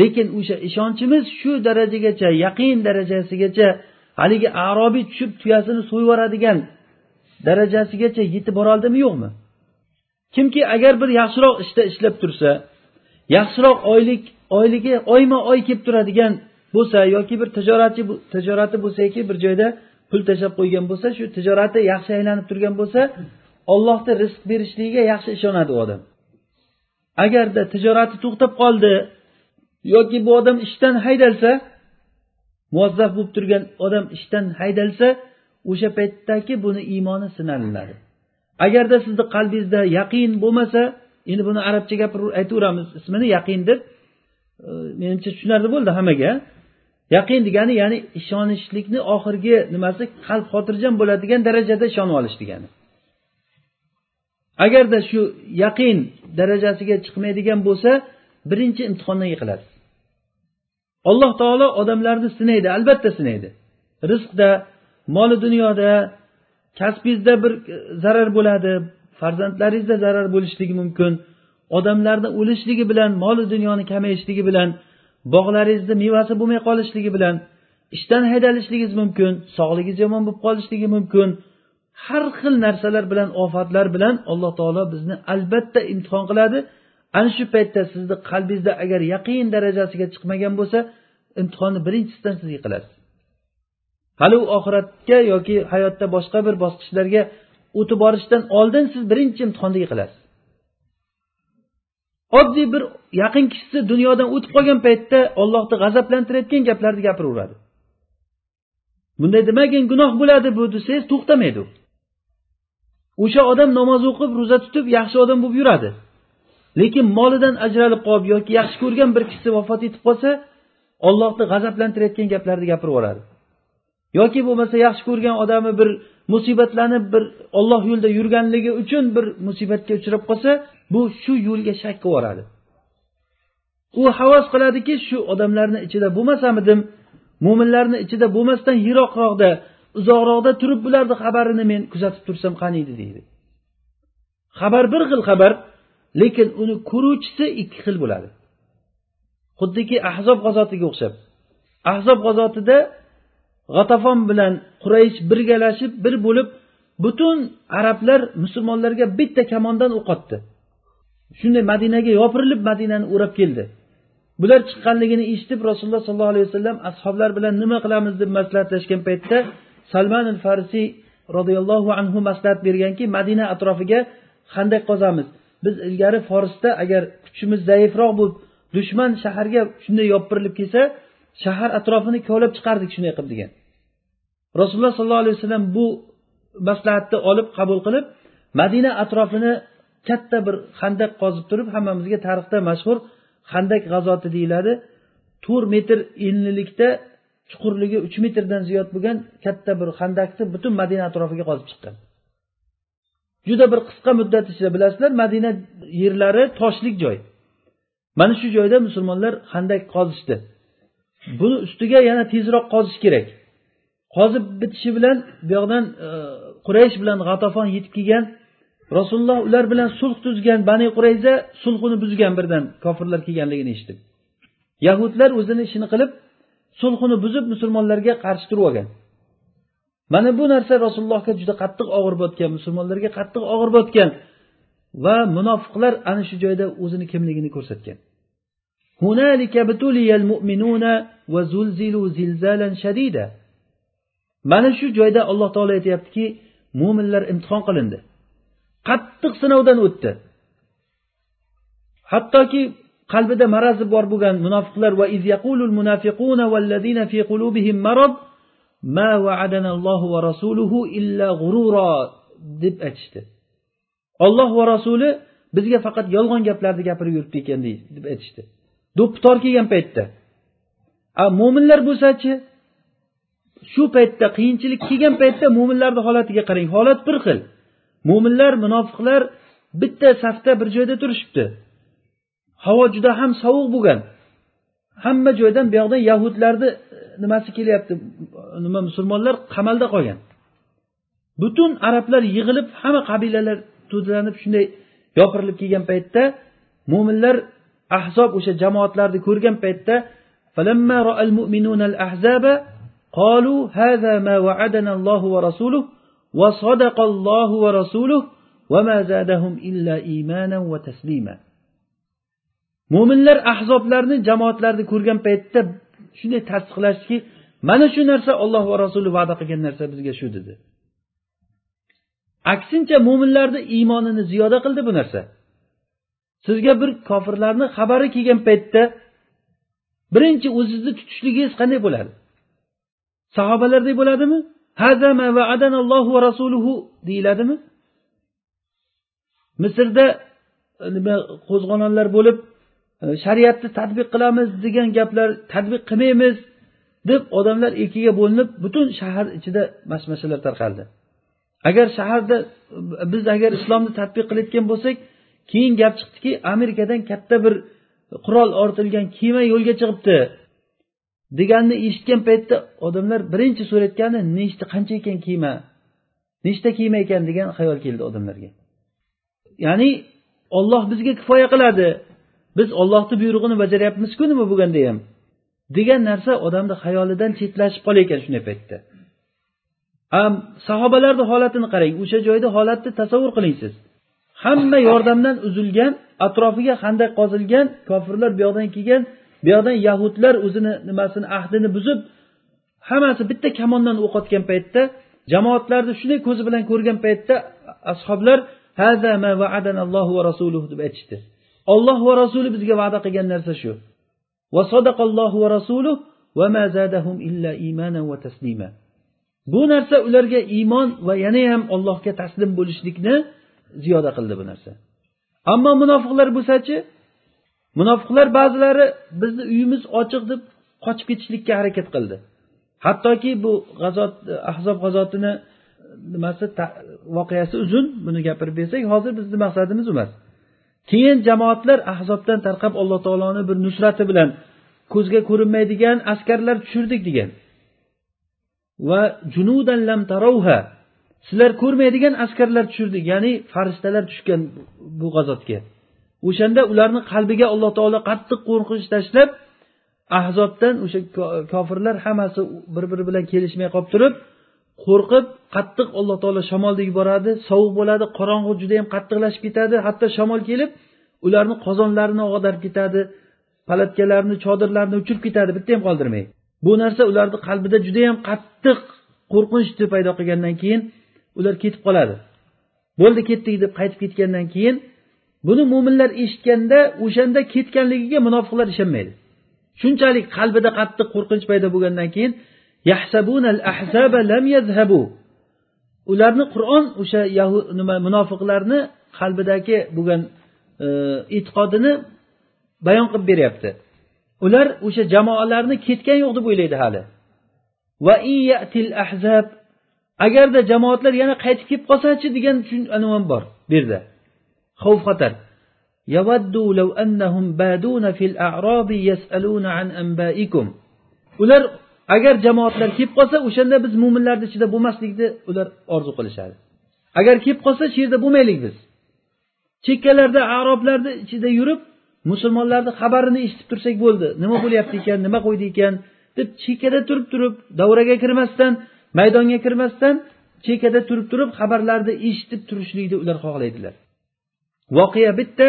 Lekin o'sha ishonchimiz shu darajagacha yaqin darajasigacha haligi arobiy tushib tuyasini so'yib yuboradigan darajasigacha yetib boroldimi yo'qmi? Kimki agar bir yaxshiroq ishda işte ishlab tursa yaxshiroq oylik oyligi oyma oy kelib turadigan bo'lsa yoki bir tijoratchi tijorati bo'lsaki bir joyda pul tashlab qo'ygan bo'lsa shu tijorati yaxshi aylanib turgan bo'lsa ollohni rizq berishligiga yaxshi ishonadi u odam. Agarda tijorati to'xtab qoldi yoki bu odam ishdan haydalsa muvazzaf bo'lib turgan odam ishdan haydalsa o'sha paytdagi buni iymoni sinaladi agarda sizni qalbingizda yaqin bo'lmasa endi buni arabcha gapirib aytaveramiz ismini yaqin deb e, menimcha tushunarli bo'ldi hammaga. Yaqin degani ya'ni ishonishlikni oxirgi nimasi qalb xotirjam bo'ladigan darajada ishonib olish degani. Agarda shu yaqin darajasiga chiqmaydigan bo'lsa birinchi imtihondan yiqiladi alloh taolo odamlarni sinaydi albatta sinaydi. Rizqda moli dunyoda kasbingizda bir zarar bo'ladi farzandlaringizda zarar bo'lishligi mumkin odamlarni o'lishligi bilan moli dunyoni kamayishligi bilan bog'laringizni mevasi bo'lmay qolishligi bilan ishdan haydalishligingiz mumkin sog'ligingiz yomon bo'lib qolishligi mumkin har xil narsalar bilan ofatlar bilan alloh taolo bizni albatta imtihon qiladi. Ana shu paytda sizni qalbingizda agar yaqin darajasiga chiqmagan bo'lsa imtihonni birinchisidan siz yiqilasiz hali u oxiratga yoki hayotda boshqa bir bosqichlarga o'tib borishdan oldin siz birinchi imtihonda yiqilasiz. Oddiy bir yaqin kishisi dunyodan o'tib qolgan paytda ollohni g'azablantirayotgan gaplarni gapiraveradi. Bunday demagin gunoh bo'ladi bu desangiz to'xtamaydi u. o'sha odam namoz o'qib ro'za tutib yaxshi odam bo'lib yuradi. Lekin molidan ajralib qolib yoki yaxshi ko'rgan bir kishisi vafot etib qolsa ollohni g'azablantirayotgan gaplarni gapirib yuboradi yoki bo'lmasa yaxshi ko'rgan odami bir musibatlanib bir olloh yo'lida yurganligi uchun bir musibatga uchrab qolsa bu shu yo'lga shak qilib yuboradi u havas qiladiki shu odamlarni ichida bo'lmasamidim mo'minlarni ichida bo'lmasdan yiroqroqda uzoqroqda turib bularni xabarini men kuzatib tursam qaniydi deydi. Xabar bir xil xabar lekin uni ko'ruvchisi ikki xil bo'ladi. Xuddiki ahzob g'azotiga o'xshab ahzob g'azotida g'atafon bilan quraysh birgalashib bir bo'lib butun arablar musulmonlarga bitta kamondan o'q otdi shunday madinaga yopirilib madinani o'rab keldi. Bular chiqqanligini eshitib rasululloh sollallohu alayhi vasallam ashoblar bilan nima qilamiz? deb maslahatlashgan paytda salman al farisiy roziyallohu anhu maslahat berganki madina atrofiga qanday qozamiz? Biz ilgari forsda agar kuchimiz zaifroq bo'lib dushman shaharga shunday yopirilib kelsa shahar atrofini kovlab chiqardik shunday qilib degan. Rasululloh sollallohu alayhi vasallam bu maslahatni olib qabul qilib madina atrofini katta bir handaq qozib turib hammamizga tarixda mashhur handak g'azoti deyiladi. To'rt metr enlilikda chuqurligi uch metrdan ziyod bo'lgan katta bir handakni butun madina atrofiga qozib chiqqan juda bir qisqa muddat ichida bilasizlar madina yerlari toshlik joy. Mana shu joyda musulmonlar handak qozishdi. Buni ustiga yana tezroq qozish kerak. Qozib bitishi bilan bu yoqdan e, quraysh bilan g'atafon yetib kelgan rasululloh ular bilan sulh tuzgan bani qurayza sulhini buzgan birdan kofirlar kelganligini eshitib yahudlar o'zini ishini qilib sulhini buzib musulmonlarga qarshi turib olgan. Mana bu narsa rasulullohga juda qattiq og'ir botgan musulmonlarga qattiq og'ir botgan va munofiqlar ana shu joyda o'zini kimligini ko'rsatgan. Mana shu joyda alloh taolo aytyaptiki mo'minlar imtihon qilindi. Qattiq sinovdan o'tdi. Hattoki qalbida marazi bor bo'lgan munofiqlar va iz yaqulul munafiquna vallazina fi qulubihim marad ma va'adana Allohu va rasuluhu illa g'urura deb aytishdi. Olloh va rasuli bizga faqat yolg'on gaplarni gapirib yuribdi ekan deb aytishdi. Do'ppi tor kelgan paytda. A mo'minlar bo'lsachi? Shu paytda qiyinchilik kelgan paytda mo'minlarni holatiga qarang. Holat bir xil. Mo'minlar munofiqlar bitta safda bir joyda turishibdi. havo juda ham sovuq bo'lgan hamma joydan bu yoqdan yahudlarni e, nimasi kelyapti nima musulmonlar qamalda qolgan butun arablar yig'ilib hamma qabilalar to'dalanib shunday yopirilib kelgan paytda mo'minlar ahzob o'sha jamoatlarni ko'rgan paytda قالوا هذا ما وعدنا الله ورسوله وصدق الله ورسوله وما زادهم إلا إيمانا وتسليما mo'minlar ahzoblarni jamoatlarni ko'rgan paytda shunday tasdiqlashdiki mana shu narsa olloh va rasuli va'da qilgan narsa bizga shu dedi. Aksincha mo'minlarni iymonini ziyoda qildi bu narsa. Sizga bir kofirlarni xabari kelgan paytda birinchi o'zizni tutishligingiz qanday bo'ladi? Sahobalardek bo'ladimi? Va rasuluhu deyiladimi? Misrda nima qo'zg'olonlar bo'lib shariatni tadbiq qilamiz degan gaplar tadbiq qilmaymiz deb odamlar ikkiga bo'linib butun shahar ichida mashmashalar tarqaldi. Agar shaharda biz agar islomni tadbiq qilayotgan bo'lsak keyin gap chiqdiki amerikadan katta bir qurol ortilgan kema yo'lga chiqibdi deganni eshitgan paytda odamlar birinchi so'rayotgani nechta qancha ekan kiyma nechta kiyma ekan? degan xayol keldi odamlarga. Ya'ni olloh bizga kifoya qiladi. Biz ollohni buyrug'ini bajaryapmizku nima bo'lganda ham. Degan narsa odamni xayolidan chetlashib qolar ekan shunday paytda. Sahobalarni holatini qarang o'sha joyda holatni tasavvur qiling siz hamma yordamdan uzilgan atrofiga xandaq qozilgan kofirlar bu yoqdan kelgan bu yoqdan yahudlar o'zini nimasini ahdini buzib hammasi bitta kamondan o'q otgan paytda jamoatlarni shunday ko'zi bilan ko'rgan paytda ashoblar deb aytishdi. Olloh va rasuli bizga va'da qilgan narsa shu. Bu narsa ularga iymon va yana ham allohga taslim bo'lishlikni ziyoda qildi bu narsa. Ammo munofiqlar bo'lsachi munofiqlar ba'zilari bizni uyimiz ochiq deb qochib ketishlikka harakat qildi. Hattoki bu g'azot ahzob g'azotini nimasi voqeasi uzun buni gapirib bersak hozir bizni maqsadimiz emas. Keyin jamoatlar ahzobdan tarqab alloh taoloni bir nusrati bilan ko'zga ko'rinmaydigan askarlar tushirdik degan. Va junudan lam tarovha sizlar ko'rmaydigan askarlar tushirdik ya'ni farishtalar tushgan bu g'azotga. O'shanda ularni qalbiga alloh taolo qattiq qo'rqinch tashlab ahzobdan o'sha kofirlar hammasi bir biri bilan kelishmay qolib turib qo'rqib qattiq alloh taolo shamolni yuboradi sovuq bo'ladi qorong'u judayam qattiqlashib ketadi. Hatto shamol kelib ularni qozonlarini og'darib ketadi palatkalarini chodirlarini uchirib ketadi. Bitta ham qoldirmay. Bu narsa ularni qalbida judayam qattiq qo'rqinchni paydo qilgandan keyin ular ketib qoladi. Bo'ldi ketdik deb qaytib ketgandan keyin buni mo'minlar eshitganda o'shanda ketganligiga munofiqlar ishonmaydi. Shunchalik qalbida qattiq qo'rqinch paydo bo'lgandan keyin ularni qur'on o'sha nima munofiqlarni qalbidagi bo'lgan e, e'tiqodini bayon qilib beryapti. Ular o'sha jamoalarni ketgan yo'q deb o'ylaydi hali. Va ahzab agarda jamoatlar yana qaytib kelib qolsachi degan nima ham bor bu yerda xavf xatar ular agar jamoatlar kelib qolsa o'shanda biz mo'minlarni ichida bo'lmaslikni ular orzu qilishadi. Agar kelib qolsa shu yerda bo'lmaylik biz. Chekkalarda aroblarni ichida yurib musulmonlarni xabarini eshitib tursak bo'ldi. Nima bo'lyapti ekan nima qo'ydi ekan deb chekkada turib turib davraga kirmasdan maydonga kirmasdan chekkada turib turib xabarlarni eshitib turishlikni ular xohlaydilar. Voqea bitta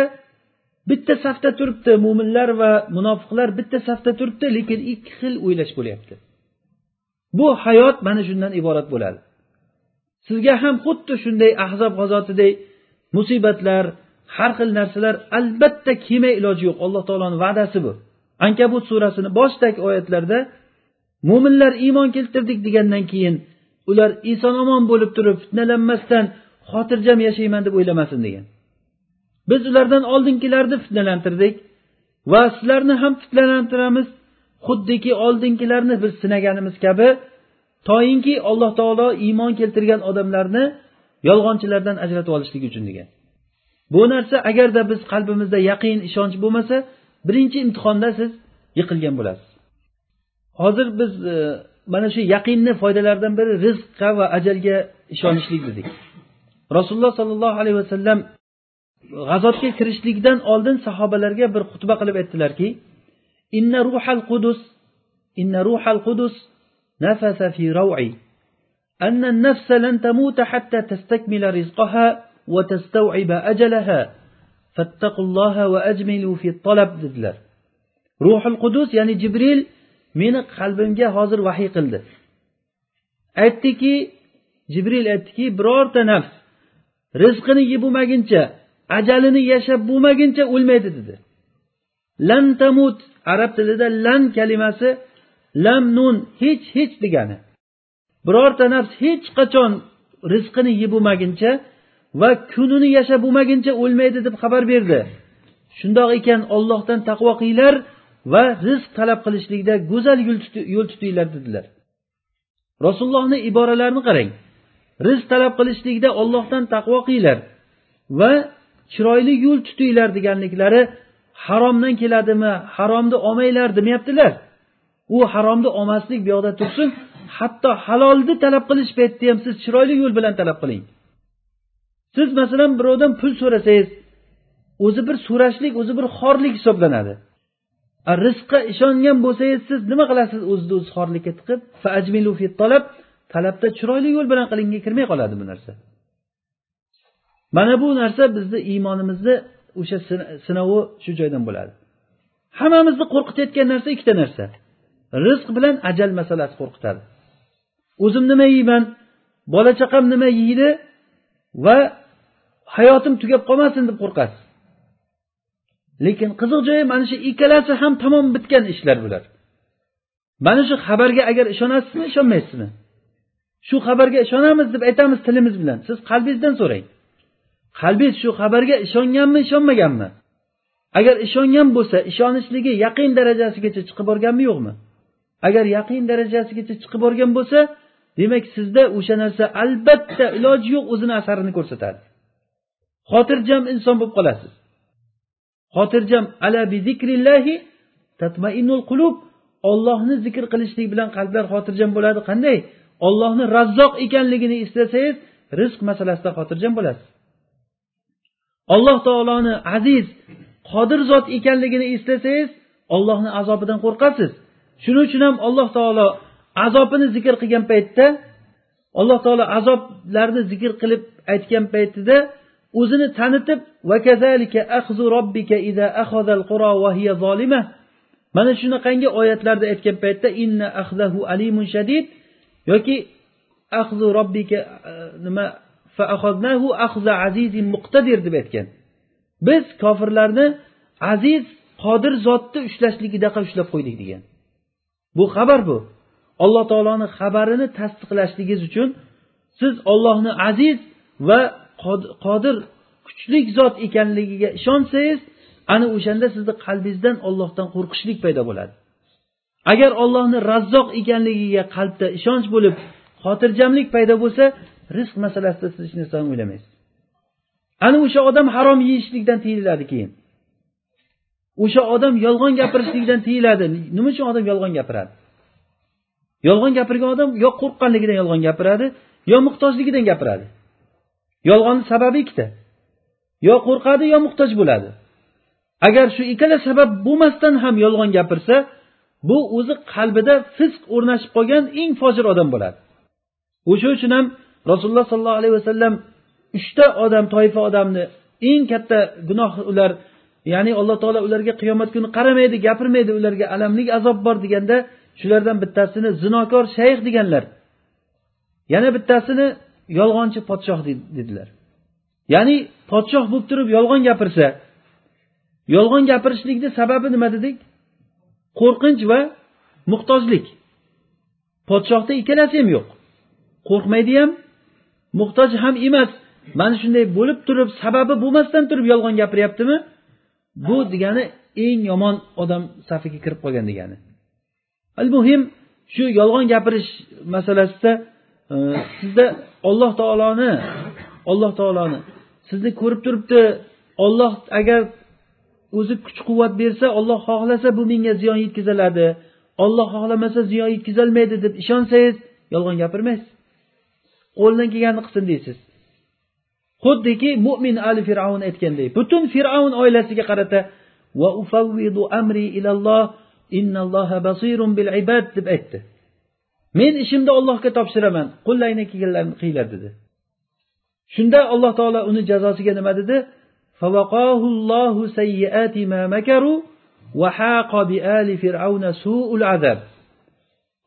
bitta safda turibdi. Mo'minlar va munofiqlar bitta safda turibdi lekin ikki xil o'ylash bo'lyapti. Bu hayot mana shundan iborat bo'ladi. Sizga ham xuddi shunday ahzob g'azotidek musibatlar har xil narsalar albatta kelmay iloji yo'q. Alloh taoloni va'dasi bu. Ankabut surasini boshidagi oyatlarda mo'minlar iymon keltirdik degandan keyin ular eson omon bo'lib turib fitnalanmasdan xotirjam yashayman deb o'ylamasin degan. Biz ulardan oldingilarni fitnalantirdik va sizlarni ham fitnalantiramiz xuddiki oldingilarni biz sinaganimiz kabi toyinki alloh taolo iymon keltirgan odamlarni yolg'onchilardan ajratib olishlik uchun degan. Bu narsa agarda biz qalbimizda yaqin ishonch bo'lmasa birinchi imtihonda siz yiqilgan bo'lasiz. Hozir biz e, mana shu yaqinni foydalaridan biri rizqqa va ajalga ishonishlik dedik. Rasululloh sollallohu alayhi vasallam g'azotga kirishlikdan oldin sahobalarga bir xutba qilib aytdilarki إن روح القدس إن روح القدس نفث في روعي. أن النفس لن تموت حتى تستكمل رزقها وتستوعب أجلها. فاتقوا الله وأجملوا في الطلب ذلك روح القدس يعني جبريل من قلبهم جاء حاضر وحي قلده. أتكي جبريل أتكي برار تنفس. رزقني يبو ما جنجا أجلني يشبو ما جنجا أول ما يتدده lan tamut arab tilida lan kalimasi lam nun hech hech degani. Birorta nafs hech qachon rizqini yeb bo'lmaguncha va kunini yashab bo'lmaguncha o'lmaydi deb xabar berdi. Shundoq ekan ollohdan taqvo qilinglar va rizq talab qilishlikda go'zal yo'l tutinglar dedilar. Rasulullohni iboralarini qarang. Rizq talab qilishlikda ollohdan taqvo qilinglar va chiroyli yo'l tutinglar deganliklari haromdan keladimi? Haromni olmanglar demayaptilar. U haromni olmaslik bu yoqda tursin. Hatto halolni talab qilish paytida ham siz chiroyli yo'l bilan talab qiling. Siz masalan birovdan pul so'rasangiz o'zi bir so'rashlik o'zi bir xorlik hisoblanadi. Rizqqa ishongan bo'lsangiz siz nima qilasiz o'zizni o'zi xorlikka tiqib? Talab. Talabda chiroyli yo'l bilan qilinga kirmay qoladi bu narsa. Mana bu narsa bizni iymonimizni o'sha sinovi shu joydan bo'ladi. Hammamizni qo'rqitayotgan narsa ikkita narsa. Rizq bilan ajal masalasi qo'rqitadi. O'zim nima yeyman bola chaqam nima yeydi va hayotim tugab qolmasin deb qo'rqasiz. Lekin qiziq joyi mana shu ikkalasi ham tamom bitgan ishlar bular. Mana shu xabarga agar ishonasizmi ishonmaysizmi? Shu xabarga ishonamiz deb aytamiz tilimiz bilan. Siz qalbingizdan so'rang. Qalbingiz shu xabarga ishonganmi ishonmaganmi? Agar ishongan bo'lsa ishonishligi yaqin darajasigacha chiqib borganmi yo'qmi? Agar yaqin darajasigacha chiqib borgan bo'lsa demak sizda o'sha narsa albatta iloji yo'q o'zini asarini ko'rsatadi. Xotirjam inson bo'lib qolasiz. Xotirjam ala bi zikrillahi tatmainnul qulub. Ollohni zikr qilishlik bilan qalblar xotirjam bo'ladi. Qanday? Ollohni razzoq ekanligini eslasangiz rizq masalasida xotirjam bo'lasiz. Alloh taoloni aziz qodir zot ekanligini eslasangiz ollohni azobidan qo'rqasiz. Shuning uchun ham alloh taolo azobini zikr qilgan paytda alloh taolo azoblarni zikr qilib aytgan paytida o'zini tanitib mana shunaqangi oyatlarda aytgan paytda inna ahzahu alimun shadid. Yoki ahzu robbika nima deb aytgan. Biz kofirlarni aziz qodir zotni ushlashligidaqa ushlab qo'ydik degan. Bu xabar bu. Alloh taoloni xabarini tasdiqlashligingiz uchun siz ollohni aziz va qodir kuchli zot ekanligiga ishonsangiz ana o'shanda sizni qalbingizdan ollohdan qo'rqishlik paydo bo'ladi. Agar ollohni razzoq ekanligiga qalbda ishonch bo'lib xotirjamlik paydo bo'lsa rizq masalasida siz hech narsani o'ylamaysiz. Ana o'sha odam harom yeyishlikdan tiyiladi keyin. O'sha odam yolg'on gapirishlikdan tiyiladi. Nima uchun odam yolg'on gapiradi? Yolg'on gapirgan odam yo qo'rqqanligidan yolg'on gapiradi yo muhtojligidan gapiradi. Yolg'onni sababi ikkita. Yo qo'rqadi yo muhtoj bo'ladi. Agar shu ikkala sabab bo'lmasdan ham yolg'on gapirsa bu o'zi qalbida fisq o'rnashib qolgan eng fojir odam bo'ladi. O'sha uchun ham rasululloh sollallohu alayhi vasallam uchta odam toifa odamni eng katta gunoh ular ya'ni alloh taolo ularga qiyomat kuni qaramaydi gapirmaydi ularga alamlik azob bor deganda shulardan bittasini zinokor shayx deganlar. Yana bittasini yolg'onchi podshoh dedilar. Ya'ni podshoh bo'lib turib yolg'on gapirsa yolg'on gapirishlikni sababi nima dedik? Qo'rqinch va muhtojlik podshohda ikkalasi ham yo'q. Qo'rqmaydi ham muhtoj ham emas. Mana shunday bo'lib turib sababi bo'lmasdan turib yolg'on gapiryaptimi? Bu degani eng yomon odam safiga kirib qolgan degani. Al muhim shu yolg'on gapirish masalasida e, sizda olloh taoloni olloh taoloni sizni ko'rib turibdi. Olloh agar o'zi kuch quvvat bersa olloh xohlasa bu menga ziyon yetkaziladi. Olloh xohlamasa ziyon yetkazolmaydi deb ishonsangiz yolg'on gapirmaysiz. Qo'lidan kelganini qilsin deysiz. Xuddiki mo'min ali fir'avn aytganday butun fir'avn oilasiga qarata va ufavvidu amri ilalloh innalloha basirun bil ibad deb aytdi. Men ishimni ollohga topshiraman qo'llaringdan kelganlarini qilinglar dedi. Shunda alloh taolo uni jazosiga nima dedi?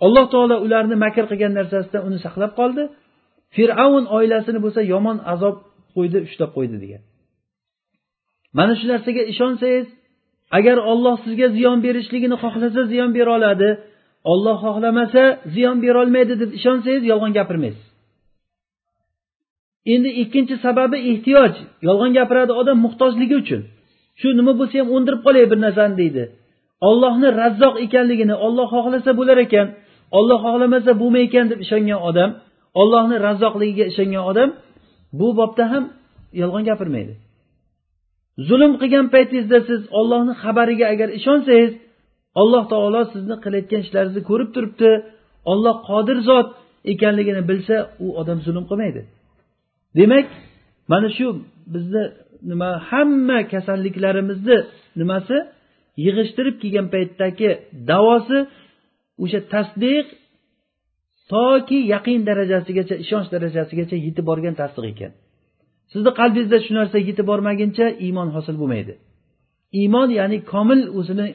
Alloh taolo ularni makr qilgan narsasidan uni saqlab qoldi. Fir'avn oilasini bo'lsa yomon azob qo'ydi ushlab qo'ydi degan. Mana shu narsaga ishonsangiz agar olloh sizga ziyon berishligini xohlasa ziyon bera oladi. Olloh xohlamasa ziyon berolmaydi deb ishonsangiz yolg'on gapirmaysiz. Endi ikkinchi sababi ehtiyoj. Yolg'on gapiradi odam muhtojligi uchun. Shu nima bo'lsa ham o'ndirib qolay bir narsani deydi. Ollohni razzoq ekanligini olloh xohlasa bo'lar ekan olloh xohlamasa bo'lmay ekan deb ishongan odam ollohni razzoqligiga ishongan odam bu bobda ham yolg'on gapirmaydi. Zulm qilgan paytingizda siz ollohni xabariga agar ishonsangiz alloh taolo sizni qilayotgan ishlaringizni ko'rib turibdi. Olloh qodir zot ekanligini bilsa u odam zulm qilmaydi. Demak mana shu bizni nima hamma kasalliklarimizni nimasi? Yig'ishtirib kelgan paytdagi davosi o'sha tasdiq toki yaqin darajasigacha ishonch darajasigacha yetib borgan tasdiq ekan. Sizni qalbingizda shu narsa yetib bormaguncha iymon hosil bo'lmaydi. Iymon ya'ni komil o'zini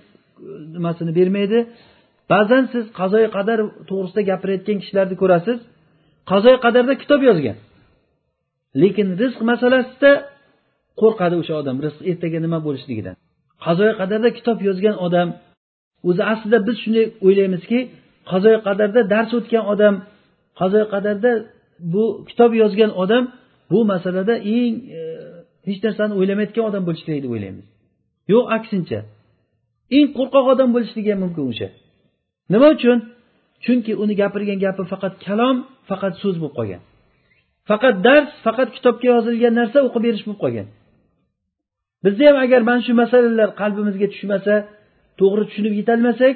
nimasini bermaydi. Ba'zan siz qazoyi qadar to'g'risida gapirayotgan kishilarni ko'rasiz qazoy qadarda kitob yozgan. Lekin rizq masalasida qo'rqadi o'sha odam rizq ertaga nima bo'lishligidan. Qazoyi qadarda kitob yozgan odam o'zi aslida biz shunday o'ylaymizki qazoyi qadarda dars o'tgan odam qazoyi qadarda bu kitob yozgan odam bu masalada eng e, hech narsani o'ylamayotgan odam bo'lishi kerak deb o'ylaymiz. Yo'q aksincha. Eng qo'rqoq odam bo'lishligi ham mumkin o'sha. Nima uchun? Chunki uni gapirgan gapi faqat kalom faqat so'z bo'lib qolgan. Faqat dars faqat kitobga yozilgan narsa o'qib berish bo'lib qolgan. Bizni ham agar mana shu masalalar qalbimizga tushmasa to'g'ri tushunib yetolmasak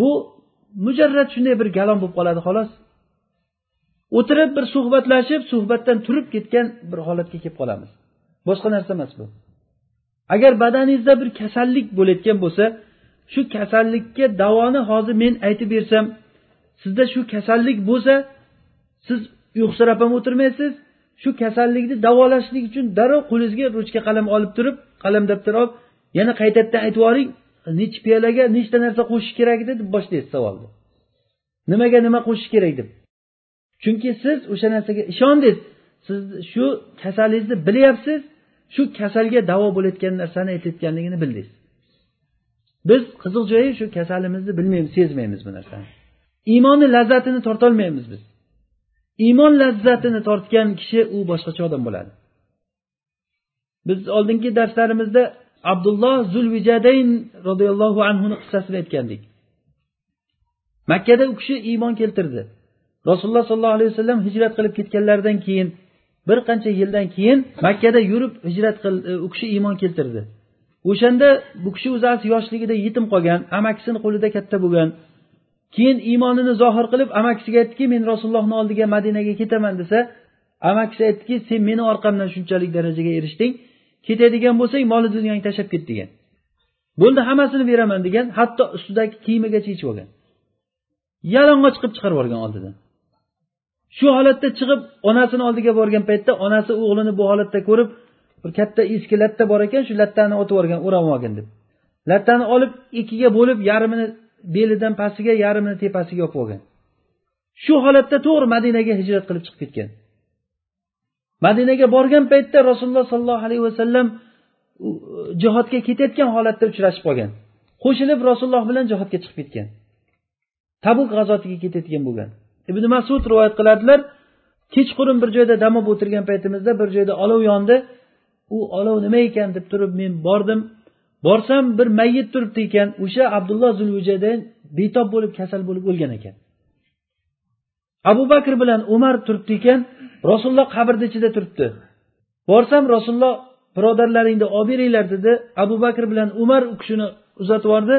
bu mujarrad shunday bir galon bo'lib qoladi xolos. O'tirib bir suhbatlashib suhbatdan turib ketgan bir holatga kelib qolamiz. Boshqa narsa emas bu. Agar badaningizda bir kasallik bo'layotgan bo'lsa shu kasallikka davoni hozir men aytib bersam sizda shu kasallik bo'lsa siz uyqusirab ham o'tirmaysiz. Shu kasallikni davolashlik uchun darrov qo'lingizga ruchka qalam olib turib qalam daftar olib yana qaytadan aytib yuboring nechi piyolaga nechta narsa qo'shish kerak edi deb boshlaysiz savolni nimaga nima qo'shish kerak deb. Chunki siz o'sha narsaga ishondingiz. Siz shu kasalingizni bilyapsiz shu kasalga davo bo'layotgan narsani aytayotganligini bildingiz. Biz qiziq joyi shu kasalimizni bilmaymiz sezmaymiz bu narsani. Iymonni lazzatini tortolmaymiz biz. Iymon lazzatini tortgan kishi u boshqacha odam bo'ladi. Biz oldingi darslarimizda abdulloh zulvijadayn roziyallohu anhuni qissasini aytgandik. Makkada u kishi iymon keltirdi. Rasululloh sollallohu alayhi vasallam hijrat qilib ketganlaridan keyin bir qancha yildan keyin makkada yurib hijrat qil e, u kishi iymon keltirdi. O'shanda bu kishi o'zi yoshligida yetim qolgan amakisini qo'lida katta bo'lgan. Keyin iymonini zohir qilib amakisiga aytdiki men rasulullohni oldiga madinaga ketaman desa amakisi aytdiki sen meni orqamdan shunchalik darajaga erishding. Ketadigan bo'lsang moli dunyongni tashlab ket degan. Bo'ldi hammasini beraman degan hatto ustidagi kiyimigacha yechib olgan. Yalang'och qilib chiqarib yuborgan oldidan. Shu holatda chiqib onasini oldiga borgan paytda onasi o'g'lini bu holatda ko'rib bir katta eski latta bor ekan shu lattani otib yuborgan o'rab olgin deb. Lattani olib ikkiga bo'lib yarmini belidan pastiga yarmini tepasiga yopib olgan. Shu holatda to'g'ri madinaga hijrat qilib chiqib ketgan. Madinaga borgan paytda rasululloh sollallohu alayhi vasallam jihodga ketayotgan holatda uchrashib qolgan. Qo'shilib rasululloh bilan jihodga chiqib ketgan. Tabuk g'azotiga ketayotgan bo'lgan. Ibn masud rivoyat qiladilar kechqurun bir joyda dam olib o'tirgan paytimizda bir joyda olov yondi u olov nima ekan deb turib men bordim. Borsam bir mayyit turibdi ekan o'sha abdulloh zulvijada betob bo'lib kasal bo'lib o'lgan ekan. Abu bakr bilan umar turibdi ekan rasululloh qabrni ichida turibdi. Borsam rasululloh birodarlaringni olib beringlar dedi. Abu bakr bilan umar u kishini uzatib yubordi.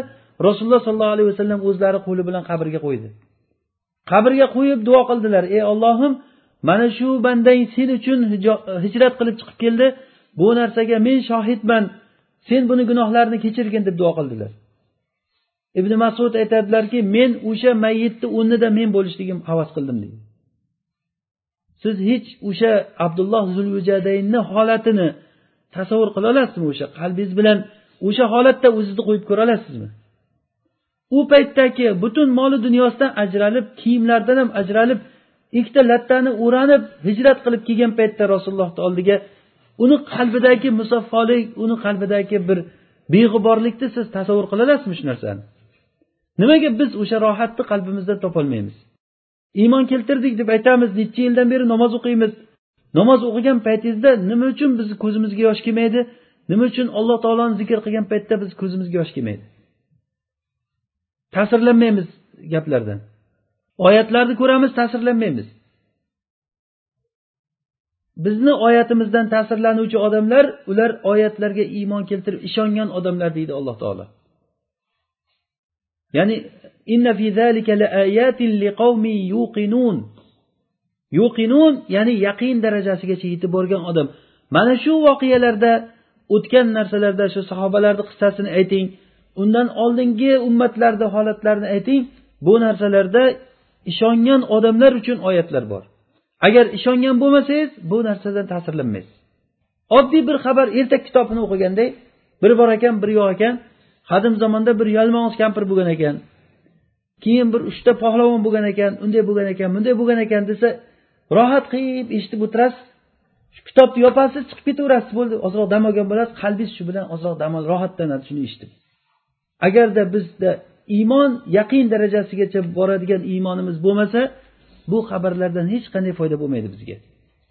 Rasululloh sollallohu alayhi vasallam o'zlari qo'li bilan qabrga qo'ydi. Qabrga qo'yib duo qildilar. Ey ollohim mana shu bandang sen uchun hijrat qilib chiqib keldi. Bu narsaga men shohidman. Sen buni gunohlarini kechirgin deb duo qildilar. Ibn masud aytadilarki men o'sha mayyitni o'rnida men bo'lishligim havas qildim deydi siz hech o'sha abdulloh zulvijadaynni holatini tasavvur qila olasizmi o'sha qalbingiz bilan o'sha holatda o'zingizni qo'yib ko'ra olasizmi? U paytdagi butun moli dunyosidan ajralib kiyimlardan ham ajralib ikkita lattani o'ranib hijrat qilib kelgan paytda rasulullohni oldiga uni qalbidagi musaffolik uni qalbidagi bir beg'uborlikni siz tasavvur qila olasizmi shu narsani? Nimaga biz o'sha rohatni qalbimizda topolmaymiz? Iymon keltirdik deb aytamiz necha yildan beri namoz o'qiymiz. Namoz o'qigan paytingizda nima uchun bizni ko'zimizga yosh kelmaydi? Nima uchun alloh taoloni zikr qilgan paytda biz ko'zimizga yosh kelmaydi? Ta'sirlanmaymiz gaplardan. Oyatlarni ko'ramiz ta'sirlanmaymiz. Bizni oyatimizdan ta'sirlanuvchi odamlar ular oyatlarga iymon keltirib ishongan odamlar deydi alloh taolo. Ya'ni inna fi zalika لآيات لقوم يوقنون yuqinun ya'ni yaqin darajasigacha yetib borgan odam. Mana shu voqealarda o'tgan narsalarda shu sahobalarni qissasini ayting undan oldingi ummatlarni holatlarini ayting bu narsalarda ishongan odamlar uchun oyatlar bor. Agar ishongan bo'lmasangiz bu narsadan ta'sirlanmaysiz. Oddiy bir xabar ertak kitobini o'qiganday bir bor ekan bir yo'q ekan qadim zamonda bir yalmog'iz kampir bo'lgan ekan. Keyin bir uchta pahlavon bo'lgan ekan unday bo'lgan ekan bunday bo'lgan ekan desa rohat qilib eshitib o'tirasiz. Kitobni yopasiz chiqib ketaverasiz bo'ldi. Ozroq dam olgan bo'lasiz qalbingiz shu bilan ozroq dam ol rohatlanadi shuni eshitib. Agarda bizda iymon yaqin darajasigacha boradigan iymonimiz bo'lmasa bu xabarlardan hech qanday foyda bo'lmaydi bizga.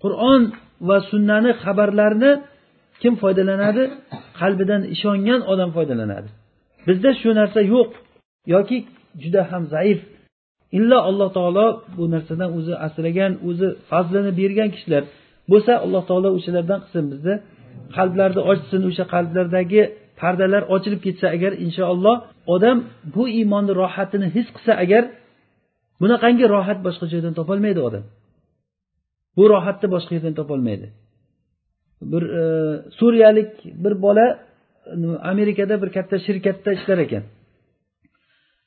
Qur'on va sunnani xabarlarini kim foydalanadi? Qalbidan ishongan odam foydalanadi. Bizda shu narsa yo'q. Yoki juda ham zaif. Illo alloh taolo bu narsadan o'zi asragan o'zi fazlini bergan kishilar. Bo'lsa alloh taolo o'shalardan qilsin bizni. Qalblarni ochsin o'sha qalblardagi pardalar ochilib ketsa agar inshaalloh odam bu iymonni rohatini his qilsa agar bunaqangi rohat boshqa joydan topolmaydi odam. Bu rohatni boshqa yerdan topolmaydi. Bir e, suriyalik bir bola amerikada bir katta shirkatda ishlar ekan.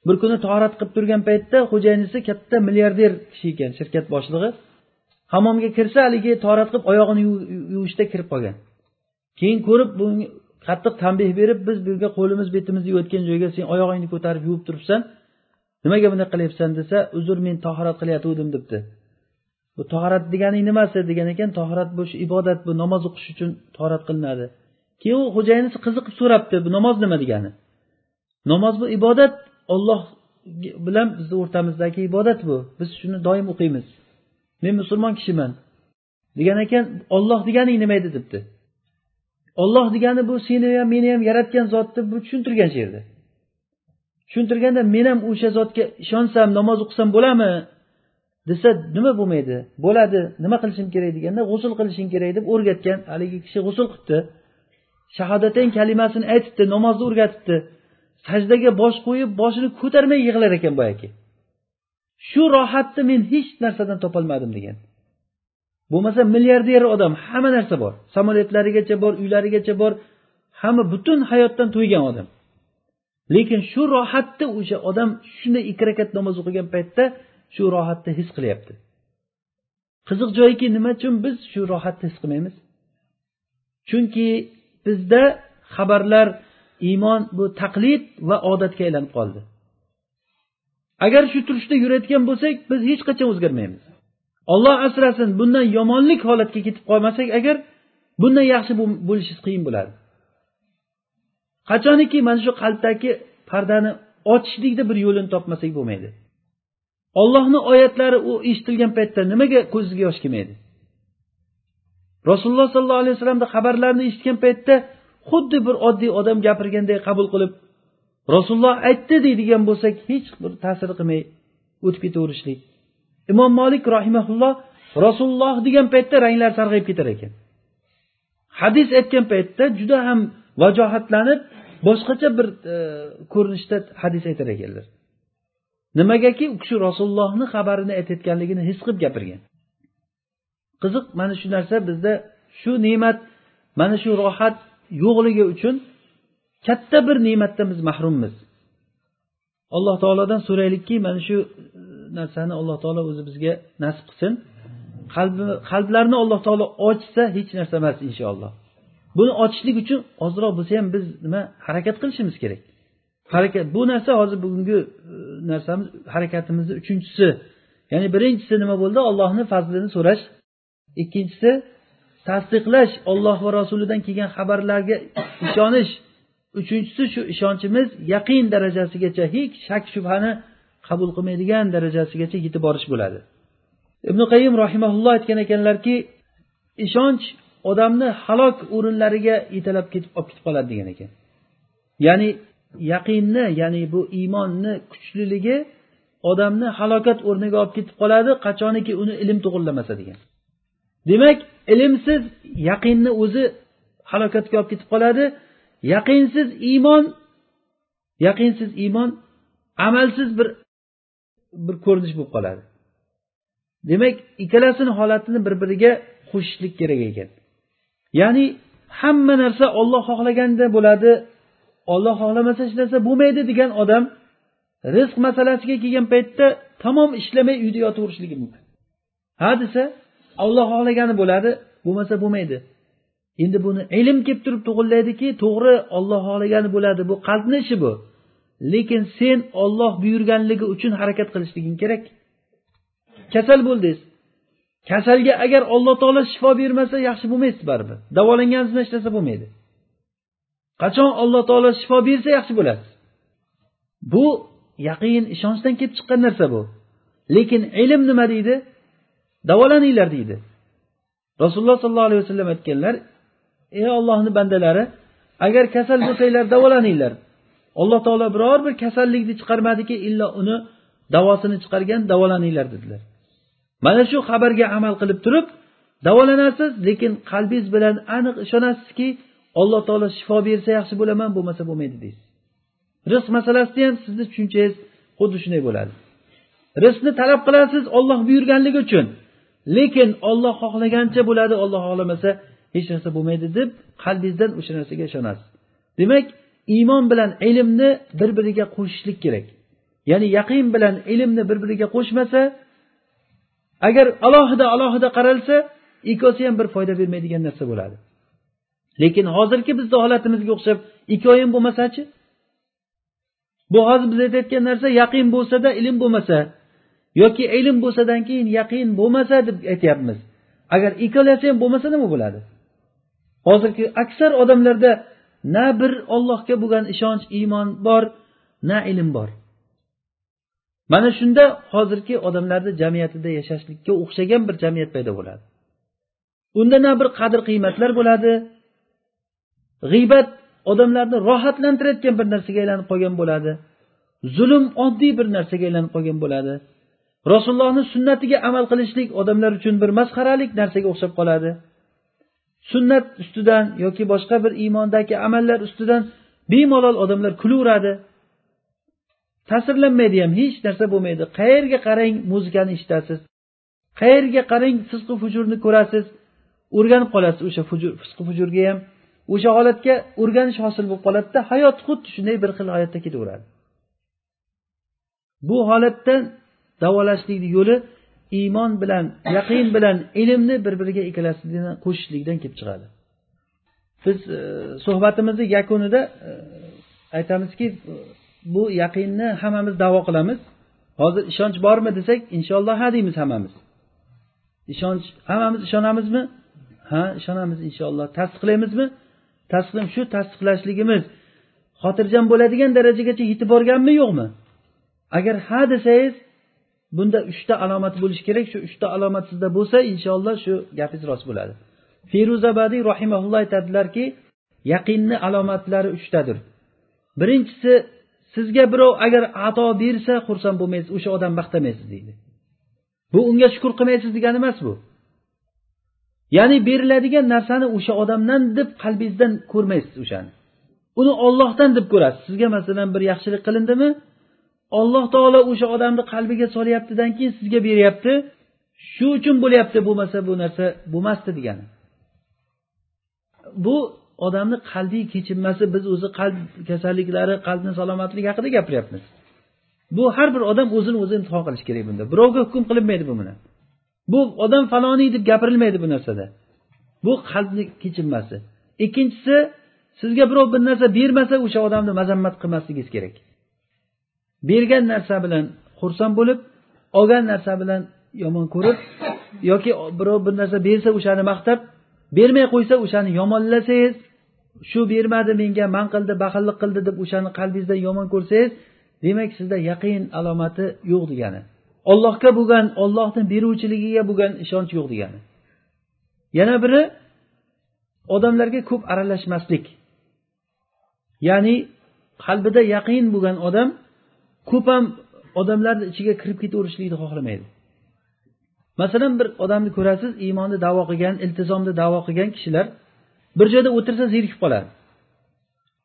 Bir kuni torat qilib turgan paytda xo'jayinisi katta milliarder kishi ekan shirkat boshlig'i. Hammomga kirsa haligi torat qilib oyog'ini yuvishda kirib qolgan. Keyin ko'rib bunga qattiq tanbeh berib biz bu yerga qo'limiz betimizni yuvayotgan joyga sen oyog'ingni ko'tarib yuvib turibsan. Nimaga bunday qilyapsan desa uzr men toharat qilayotgandim debdi. Bu toharat deganing nimasi degan ekan toharat bu ibodat bu namoz o'qish uchun toharat qilinadi. Keyin u xo'jayinisi qiziqib so'rabdi bu namoz nima degani? Namoz bu ibodat olloh bilan bizni o'rtamizdagi ibodat bu. Biz shuni doim o'qiymiz. Men musulmon kishiman. Degan ekan olloh deganing nima edi debdi. Olloh degani bu seni ham meni ham yaratgan zot deb bu tushuntirgan shu yerda tushuntirganda men ham o'sha zotga ishonsam namoz o'qisam bo'ladimi desa nima bo'lmaydi? Bo'ladi. Nima qilishim kerak deganda g'usul qilishing kerak deb o'rgatgan haligi kishi g'usul qilibdi. Shahodatayn kalimasini aytibdi namozni o'rgatibdi. Sajdaga bosh qo'yib boshini ko'tarmay yig'lar ekan boyagi shu rohatni men hech narsadan topolmadim degan. Bo'lmasa milliarder odam hamma narsa bor. Samolyotlarigacha bor uylarigacha bor hamma butun hayotdan to'ygan odam. Lekin shu rohatni o'sha odam shunday ikki rakat namoz o'qigan paytda shu rohatni his qilyapti. Qiziq joyiki nima uchun biz shu rohatni his qilmaymiz? Chunki bizda xabarlar iymon bu taqlid va odatga aylanib qoldi. Agar shu turishda yurayotgan bo'lsak biz hech qachon o'zgarmaymiz. Olloh asrasin bundan yomonlik holatga ketib qolmasak agar bundan yaxshi bo'lishingiz qiyin bo'ladi. Qachoniki mana shu qalbdagi pardani ochishlikni bir yo'lini topmasak bo'lmaydi. Ollohni oyatlari u eshitilgan paytda nimaga ko'zizga yosh kelmaydi? Rasululloh sollallohu alayhi vasallamni xabarlarini eshitgan paytda xuddi bir oddiy odam gapirganday qabul qilib rasululloh aytdi deydigan bo'lsak hech bir ta'sir qilmay o'tib ketaverishlik. Imom molik rahimaulloh rasululloh degan paytda ranglar sarg'ayib ketar ekan. Hadis aytgan paytda juda ham vajohatlanib boshqacha bir e, ko'rinishda hadis aytar ekanlar. Nimagaki u kishi rasulullohni xabarini aytayotganligini his qilib gapirgan. Qiziq mana shu narsa bizda shu ne'mat mana shu rohat yo'qligi uchun katta bir ne'matdan biz mahrummiz alloh taolodan so'raylikki mana shu e, narsani alloh taolo o'zi bizga nasib qilsin. Qalbi qalblarni alloh taolo ochsa hech narsa emas inshaalloh. Buni ochishlik uchun ozroq bo'lsa ham biz nima harakat qilishimiz kerak. Harakat bu narsa hozir bugungi e, narsamiz harakatimizni uchinchisi. Ya'ni birinchisi nima bo'ldi? Ollohni fazlini so'rash. Ikkinchisi tasdiqlash olloh va rasulidan kelgan xabarlarga ishonish. Uchinchisi shu ishonchimiz yaqin darajasigacha hech shak shubhani qabul qilmaydigan darajasigacha yetib borish bo'ladi. Ibn qayim rahimaulloh aytgan ekanlarki ishonch odamni halok o'rinlariga yetalab ketib olib ketib qoladi degan ekan. Ya'ni yaqinni ya'ni bu iymonni kuchliligi odamni halokat o'rniga olib ketib qoladi qachoniki uni ilm to'g'irlamasa degan. Demak ilmsiz yaqinni o'zi halokatga olib ketib qoladi. Yaqinsiz iymon yaqinsiz iymon amalsiz bir bir ko'rinish bo'lib qoladi. Demak ikkalasini holatini bir biriga qo'shishlik kerak ekan. Ya'ni hamma narsa olloh xohlaganda bo'ladi olloh xohlamasa hech narsa bo'lmaydi degan odam rizq masalasiga kelgan paytda tamom ishlamay uyda yotaverishligi mumkin. Ha desa olloh xohlagani bo'ladi bo'lmasa bo'lmaydi. Endi buni ilm kelib turib to'g'irlaydiki to'g'ri olloh xohlagani bo'ladi. Bu qalbni ishi bu. Lekin sen olloh buyurganligi uchun harakat qilishliging kerak. Kasal bo'ldingiz. Kasalga agar alloh taolo shifo bermasa yaxshi bo'lmaysiz baribir. Davolanganingizni hech narsa bo'lmaydi. Qachon alloh taolo shifo bersa yaxshi bo'lasiz bu yaqin ishonchdan kelib chiqqan narsa bu. Lekin ilm nima deydi? Davolaninglar deydi. Rasululloh sollallohu alayhi vasallam aytganlar ey ollohni bandalari agar kasal bo'lsanglar davolaninglar. Alloh taolo biror bir kasallikni chiqarmadiki illo uni davosini chiqargan davolaninglar dedilar. Mana shu xabarga amal qilib turib davolanasiz lekin qalbingiz bilan aniq ishonasizki alloh taolo shifo bersa yaxshi bo'laman bo'lmasa bo'lmaydi deysiz. Rizq masalasida ham sizni tushunchangiz xuddi shunday bo'ladi. Rizqni talab qilasiz olloh buyurganligi uchun. Lekin olloh xohlagancha bo'ladi olloh xohlamasa hech narsa bo'lmaydi deb qalbingizdan o'sha narsaga ishonasiz. Demak iymon bilan ilmni bir biriga qo'shishlik kerak. Ya'ni yaqin bilan ilmni bir biriga qo'shmasa agar alohida alohida qaralsa ikkovsi ham bir foyda bermaydigan narsa bo'ladi. Lekin hozirgi bizni holatimizga o'xshab ikkoyim bo'lmasachi bu hozir biz aytayotgan narsa yaqin bo'lsada ilm bo'lmasa yoki ilm bo'lsadan keyin yaqin bo'lmasa deb aytyapmiz. Agar ikkalasi ham bo'lmasa nima bo'ladi? Hozirgi aksar odamlarda na bir ollohga bo'lgan ishonch iymon bor na ilm bor. Mana shunda hozirgi odamlarni jamiyatida yashashlikka o'xshagan bir jamiyat paydo bo'ladi. Unda na bir qadr qiymatlar bo'ladi. G'iybat odamlarni rohatlantirayotgan bir narsaga aylanib qolgan bo'ladi. Zulm oddiy bir narsaga aylanib qolgan bo'ladi. Rasulullohni sunnatiga amal qilishlik odamlar uchun bir masxaralik narsaga o'xshab qoladi. Sunnat ustidan yoki boshqa bir iymondagi amallar ustidan bemalol odamlar kulaveradi ta'sirlanmaydi ham hech narsa bo'lmaydi. Qayerga qarang muzikani eshitasiz. Qayerga qarang fisqi fujurni ko'rasiz. O'rganib qolasiz o'sha fujur fisqi fujurga ham. O'sha holatga o'rganish hosil bo'lib qoladida hayot xuddi shunday bir xil hayotda ketaveradi. Bu holatdan davolashlikni yo'li iymon bilan yaqin bilan ilmni bir biriga ikkalasini qo'shishlikdan kelib chiqadi. Biz e, suhbatimizni yakunida e, aytamizki bu yaqinni hammamiz davo qilamiz. Hozir ishonch bormi desak inshaalloh ha deymiz hammamiz. Ishonch hammamiz ishonamizmi? Ha ishonamiz inshaalloh. Tasdiqlaymizmi? Tasdiq shu tasdiqlashligimiz xotirjam bo'ladigan darajagacha yetib borganmi yo'qmi? Agar ha desangiz bunda uchta alomat bo'lishi kerak. Shu uchta alomat sizda bo'lsa inshaalloh shu gapingiz rost bo'ladi. Feruzabadiy rahimaulloh aytadilarki yaqinni alomatlari uchtadir. Birinchisi sizga birov agar ato bersa xursand bo'lmaysiz o'sha odam maqtamaysiz deydi. Bu unga shukur qilmaysiz degani emas bu. Ya'ni beriladigan narsani o'sha odamdan deb qalbingizdan ko'rmaysiz o'shani. Uni ollohdan deb ko'rasiz. Sizga masalan bir yaxshilik qilindimi? Alloh taolo o'sha odamni qalbiga solyaptidan keyin sizga beryapti. Shu uchun bo'lyapti bo'lmasa bu narsa bo'lmasdi degani. Bu odamni qalbiy kechinmasi biz o'zi qalb kasalliklari qalbni salomatligi haqida gapiryapmiz. Bu har bir odam o'zini o'zi imtihon qilishi kerak bunda. Birovga hukm qilinmaydi bu bilan bu odam faloniy deb gapirilmaydi bu narsada. Bu qalbni kechinmasi. Ikkinchisi sizga birov bir narsa bermasa o'sha odamni mazammat qilmasligingiz kerak. Bergan narsa bilan xursand bo'lib olgan narsa bilan yomon ko'rib yoki birov bir narsa bersa o'shani maqtab bermay qo'ysa o'shani yomonlasangiz shu bermadi menga man qildi baxillik qildi deb o'shani qalbingizdan yomon ko'rsangiz demak sizda yaqin alomati yo'q degani. Ollohga bo'lgan ollohni beruvchiligiga bo'lgan ishonch yo'q degani. Yana biri odamlarga ko'p aralashmaslik. Ya'ni qalbida yaqin bo'lgan odam ko'p ham odamlarni ichiga kirib ketaverishlikni xohlamaydi. Masalan bir odamni ko'rasiz iymonni davo qilgan iltizomni davo qilgan kishilar bir joyda o'tirsa zerikib qoladi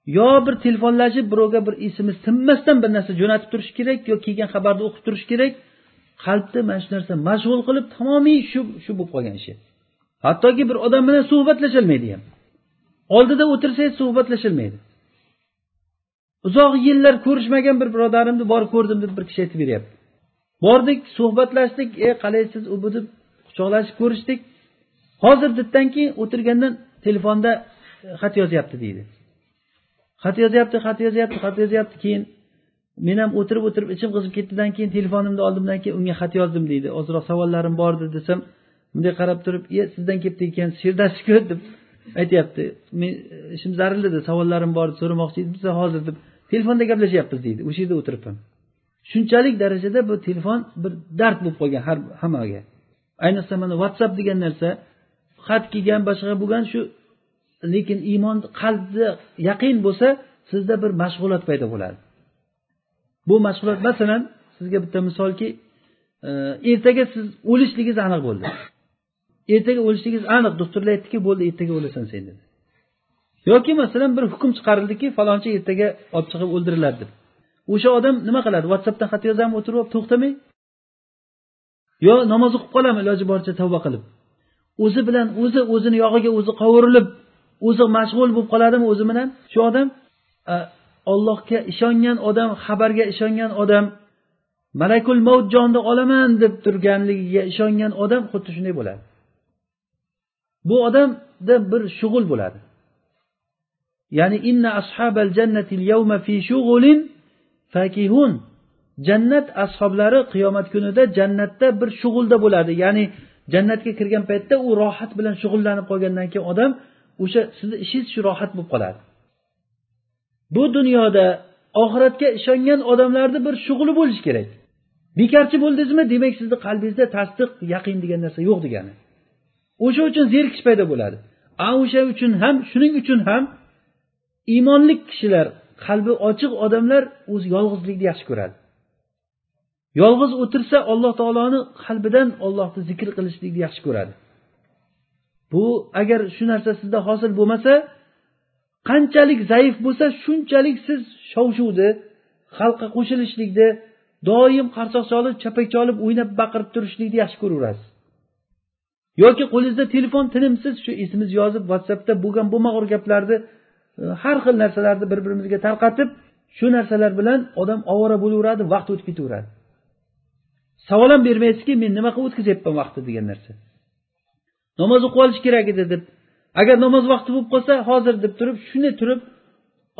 yo bir telefonlashib birovga bir esimi sinmasdan bir narsa jo'natib turish kerak yo kelgan xabarni o'qib turish kerak qalbni mana shu narsa mashg'ul qilib tamomiy shu shu bo'lib qolgan ishi. Hattoki bir odam bilan suhbatlasholmaydi ham. Oldida o'tirsangiz suhbatlasholmaydi uzoq yillar ko'rishmagan bir birodarimni borib ko'rdim deb bir kishi aytib beryapti. Bordik suhbatlashdik e qalaysiz u bu deb quchoqlashib ko'rishdik. Hozir deddan keyin o'tirgandan telefonda xat yozyapti deydi. Xat yozyapti xat yozyapti xat yozyapti. Keyin men ham o'tirib o'tirib ichim qizib ketdidan keyin telefonimni oldimdan keyin unga xat yozdim deydi. Ozroq savollarim bor edi desam bunday qarab turib e sizdan kelibdi ekan sherdasiku deb aytyapti. Men ishim zaril edi savollarim bor edi so'ramoqchi edim desa hozir deb telefonda gaplashyapmiz deydi. O'sha yerda o'tiribman. Shunchalik darajada bu telefon bir dard bo'lib qolgan har hammaga. Ayniqsa mana whatsapp degan narsa xat kelgan boshqa bo'lgan shu lekin iymon qalbda yaqin bo'lsa sizda bir mashg'ulot paydo bo'ladi. Bu mashg'ulot masalan sizga bitta misolki e, ertaga siz o'lishligingiz aniq bo'ldi. Ertaga o'lishligingiz aniq. Doktorlar aytdiki bo'ldi ertaga o'lasan sen dedi. Yoki masalan bir hukm chiqarildiki falonchi ertaga olib chiqib o'ldiriladi deb. O'sha odam nima qiladi? Whatsappdan xat yozadimi o'tirib olib to'xtamay. Yo namoz o'qib qoladimi iloji boricha tavba qilib. O'zi bilan o'zi o'zini yog'iga o'zi qovurilib o'zi mashg'ul bo'lib qoladimi o'zi bilan? Shu odam ollohga ishongan odam xabarga ishongan odam malakul mavt jonni olaman deb turganligiga ishongan odam xuddi shunday bo'ladi. Bu odamda bir shug'ul bo'ladi. Ya'ni inna ashabal jannatil yawma fi shughulin fakihun. Jannat ashoblari qiyomat kunida jannatda bir shug'ulda bo'ladi. Ya'ni jannatga kirgan paytda u rohat bilan shug'ullanib qolgandan keyin odam o'sha sizni ishingiz shu rohat bo'lib qoladi. Bu dunyoda oxiratga ishongan odamlarni bir shug'uli bo'lishi kerak. Bekorchi bo'ldingizmi demak sizni qalbingizda tasdiq yaqin degan narsa yo'q degani. O'sha uchun zerikish paydo bo'ladi. A o'sha uchun ham shuning uchun ham iymonli kishilar qalbi ochiq odamlar o'zi yolg'izlikni yaxshi ko'radi. Yolg'iz o'tirsa alloh taoloni qalbidan ollohni zikr qilishlikni yaxshi ko'radi. Bu agar shu narsa sizda hosil bo'lmasa qanchalik zaif bo'lsa shunchalik siz shov shuvni xalqqa qo'shilishlikni doim qarsoq cholib chapak cholib o'ynab baqirib turishlikni yaxshi ko'raverasiz yoki qo'lingizda telefon tinimsiz shu esimiz yozib whatsappda bo'lgan bo'lmag'ur gaplarni har xil narsalarni bir birimizga tarqatib shu narsalar bilan odam ovora bo'laveradi vaqt o'tib ketaveradi. Savol ham bermaysizki men nima qilib o'tkazyapman vaqtni degan narsa. Namoz o'qib olish kerak edi deb agar namoz vaqti bo'lib qolsa hozir deb turib shunday turib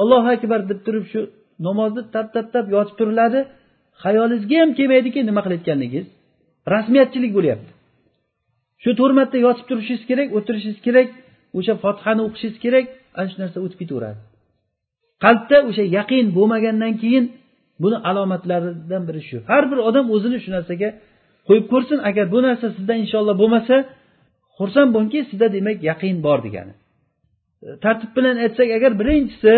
allohu akbar deb turib shu namozni tap tap tap yotib turiladi. Xayolingizga ham kelmaydiki nima qilayotganligingiz rasmiyatchilik bo'lyapti. Shu to'rt marta yotib turishingiz kerak o'tirishingiz kerak o'sha fotihani o'qishingiz kerak ana shu narsa o'tib ketaveradi. Qalbda o'sha yaqin bo'lmagandan keyin buni alomatlaridan biri shu. Har bir odam o'zini shu narsaga qo'yib ko'rsin agar bu narsa sizda inshaalloh bo'lmasa xursand bo'lingki sizda demak yaqin bor degani. Tartib bilan aytsak agar birinchisi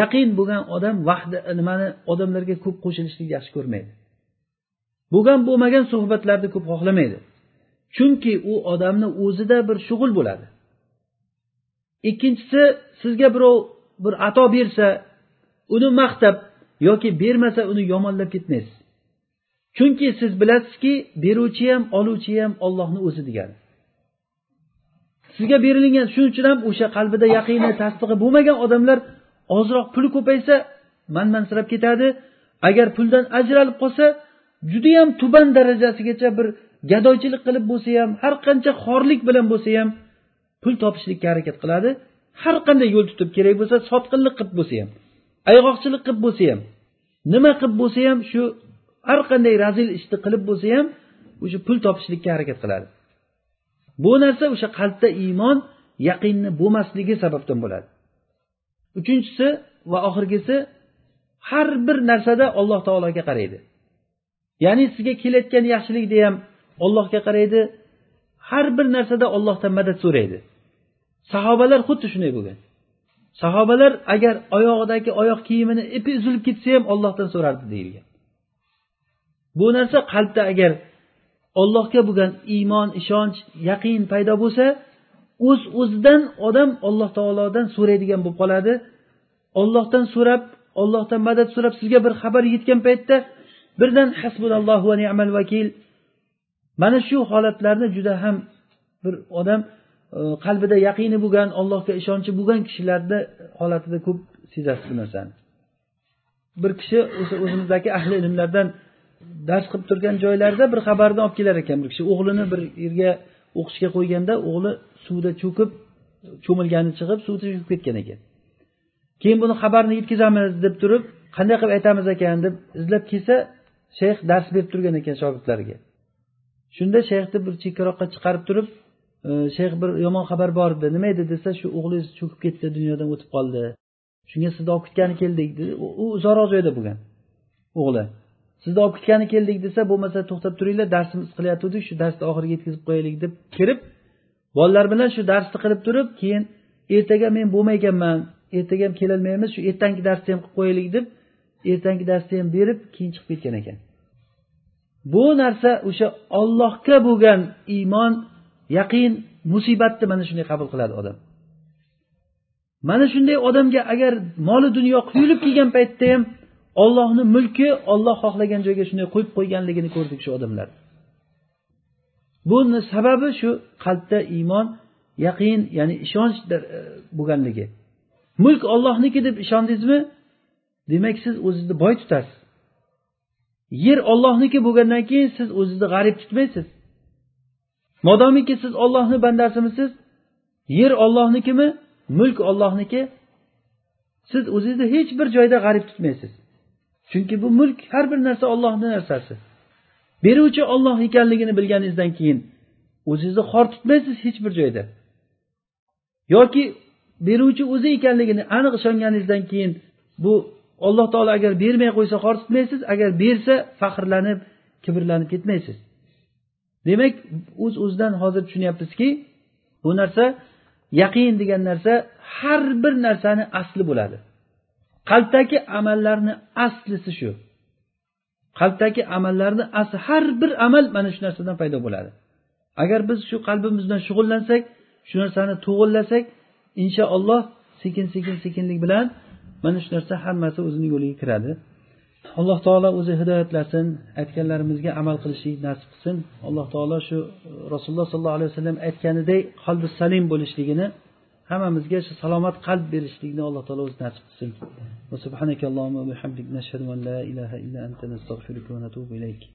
yaqin bo'lgan odam vahda nimani odamlarga ko'p qo'shilishlikni yaxshi ko'rmaydi. Bo'lgan bo'lmagan suhbatlarni ko'p xohlamaydi. Chunki u odamni o'zida bir shug'ul bo'ladi. Ikkinchisi sizga birov bir ato bersa uni maqtab yoki bermasa uni yomonlab ketmaysiz. Chunki siz bilasizki beruvchi ham oluvchi ham ollohni o'zi degani sizga berilgan shuning uchun ham o'sha qalbida yaqini tasdig'i bo'lmagan odamlar ozroq puli ko'paysa manmansirab ketadi. Agar puldan ajralib qolsa judayam tuban darajasigacha bir gadoychilik qilib bo'lsa ham har qancha xorlik bilan bo'lsa ham pul topishlikka harakat qiladi. Har qanday yo'l tutib kerak bo'lsa sotqinlik qilib bo'lsa ham ayg'oqchilik qilib bo'lsa ham nima qilib bo'lsa ham shu har qanday razil ishni qilib bo'lsa ham o'sha pul topishlikka harakat qiladi. Bu narsa o'sha qalbda iymon yaqinni bo'lmasligi sababdan bo'ladi. Uchinchisi va oxirgisi har bir narsada alloh taologa qaraydi. Ya'ni sizga kelayotgan yaxshilikda ham ollohga qaraydi har bir narsada ollohdan madad so'raydi. Sahobalar xuddi shunday bo'lgan. Sahobalar agar oyog'idagi oyoq kiyimini ipi uzilib ketsa ham ollohdan so'rardi deyilgan. Bu narsa qalbda agar ollohga bo'lgan iymon ishonch yaqin paydo bo'lsa o'z uz o'zidan odam alloh taolodan so'raydigan bo'lib qoladi. Ollohdan so'rab ollohdan madad so'rab sizga bir xabar yetgan paytda birdan hasbunallohu va ni'mal vakil mana shu holatlarni juda ham bir odam e, qalbida yaqini bo'lgan allohga ishonchi bo'lgan kishilarni holatida ko'p sezasiz bu narsani. Bir kishi o'sha o'zimizdagi ahli ilmlardan dars qilib turgan joylarida bir xabarni olib kelar ekan. Bir kishi o'g'lini bir yerga o'qishga qo'yganda o'g'li suvda cho'kib cho'milgani chiqib suvda cho'kib ketgan ekan. Keyin buni xabarini yetkazamiz deb turib qanday qilib aytamiz ekan? deb izlab kelsa shayx dars berib turgan ekan shogirdlariga. Shunda shayxni bir chekkaroqqa chiqarib turib e, shayx bir yomon xabar bor edi nima edi desa shu o'g'lingiz cho'kib ketdi dunyodan o'tib qoldi. Shunga sizni olib ketgani keldik dedi. U uzoqroq joyda bo'lgan o'g'li. Sizni olib ketgani keldik desa bo'lmasa to'xtab turinglar darsimiz qilayotgandik shu darsni oxiriga yetkazib qo'yaylik deb kirib bolalar bilan shu darsni qilib turib keyin ertaga men bo'lmayganman ertaga ham kelolmaymiz shu ertangi darsni ham qilib qo'yaylik deb ertangi darsni ham berib keyin chiqib ketgan ekan. Bu narsa o'sha ollohga bo'lgan iymon yaqin musibatni mana shunday qabul qiladi odam. Mana shunday odamga agar moli dunyo quyilib kelgan paytda ham ollohni mulki olloh xohlagan joyga shunday qo'yib qo'yganligini ko'rdik shu odamlar. Buni sababi shu qalbda iymon yaqin ya'ni ishonch e, bo'lganligi. Mulk ollohniki deb ishondingizmi demak siz o'zingizni boy tutasiz. Yer ollohniki bo'lgandan keyin siz o'zingizni g'arib tutmaysiz. Modomiki siz ollohni bandasimisiz? Yer ollohnikimi mulk ollohniki siz o'zingizni hech bir joyda g'arib tutmaysiz. Chunki bu mulk har bir narsa ollohni narsasi. Beruvchi olloh ekanligini bilganingizdan keyin o'zingizni xor tutmaysiz hech bir joyda. Yoki beruvchi o'zi ekanligini aniq ishonganingizdan keyin bu alloh taolo agar bermay qo'ysa xor tutmaysiz agar bersa faxrlanib kibrlanib ketmaysiz. Demak o'z uz o'zidan hozir tushunyapmizki bu narsa yaqin degan narsa har bir narsani asli bo'ladi. Qalbdagi amallarni aslisi shu. Qalbdagi amallarni asli har bir amal mana shu narsadan paydo bo'ladi. Agar biz shu qalbimiz bilan shug'ullansak shu narsani to'g'irlasak inshaalloh sekin sekin sekinlik bilan mana shu narsa hammasi o'zini yo'liga kiradi. Alloh taolo o'zi hidoyatlasin aytganlarimizga amal qilishlik nasib qilsin. Alloh taolo shu e, rasululloh sollallohu alayhi vasallam aytganidek qalbi salim bo'lishligini hammamizga shu salomat qalb berishlikni alloh taolo o'zi nasib qilsin. Va va bihamdik an la ilaha illa anta astag'firuka atubu ilayk.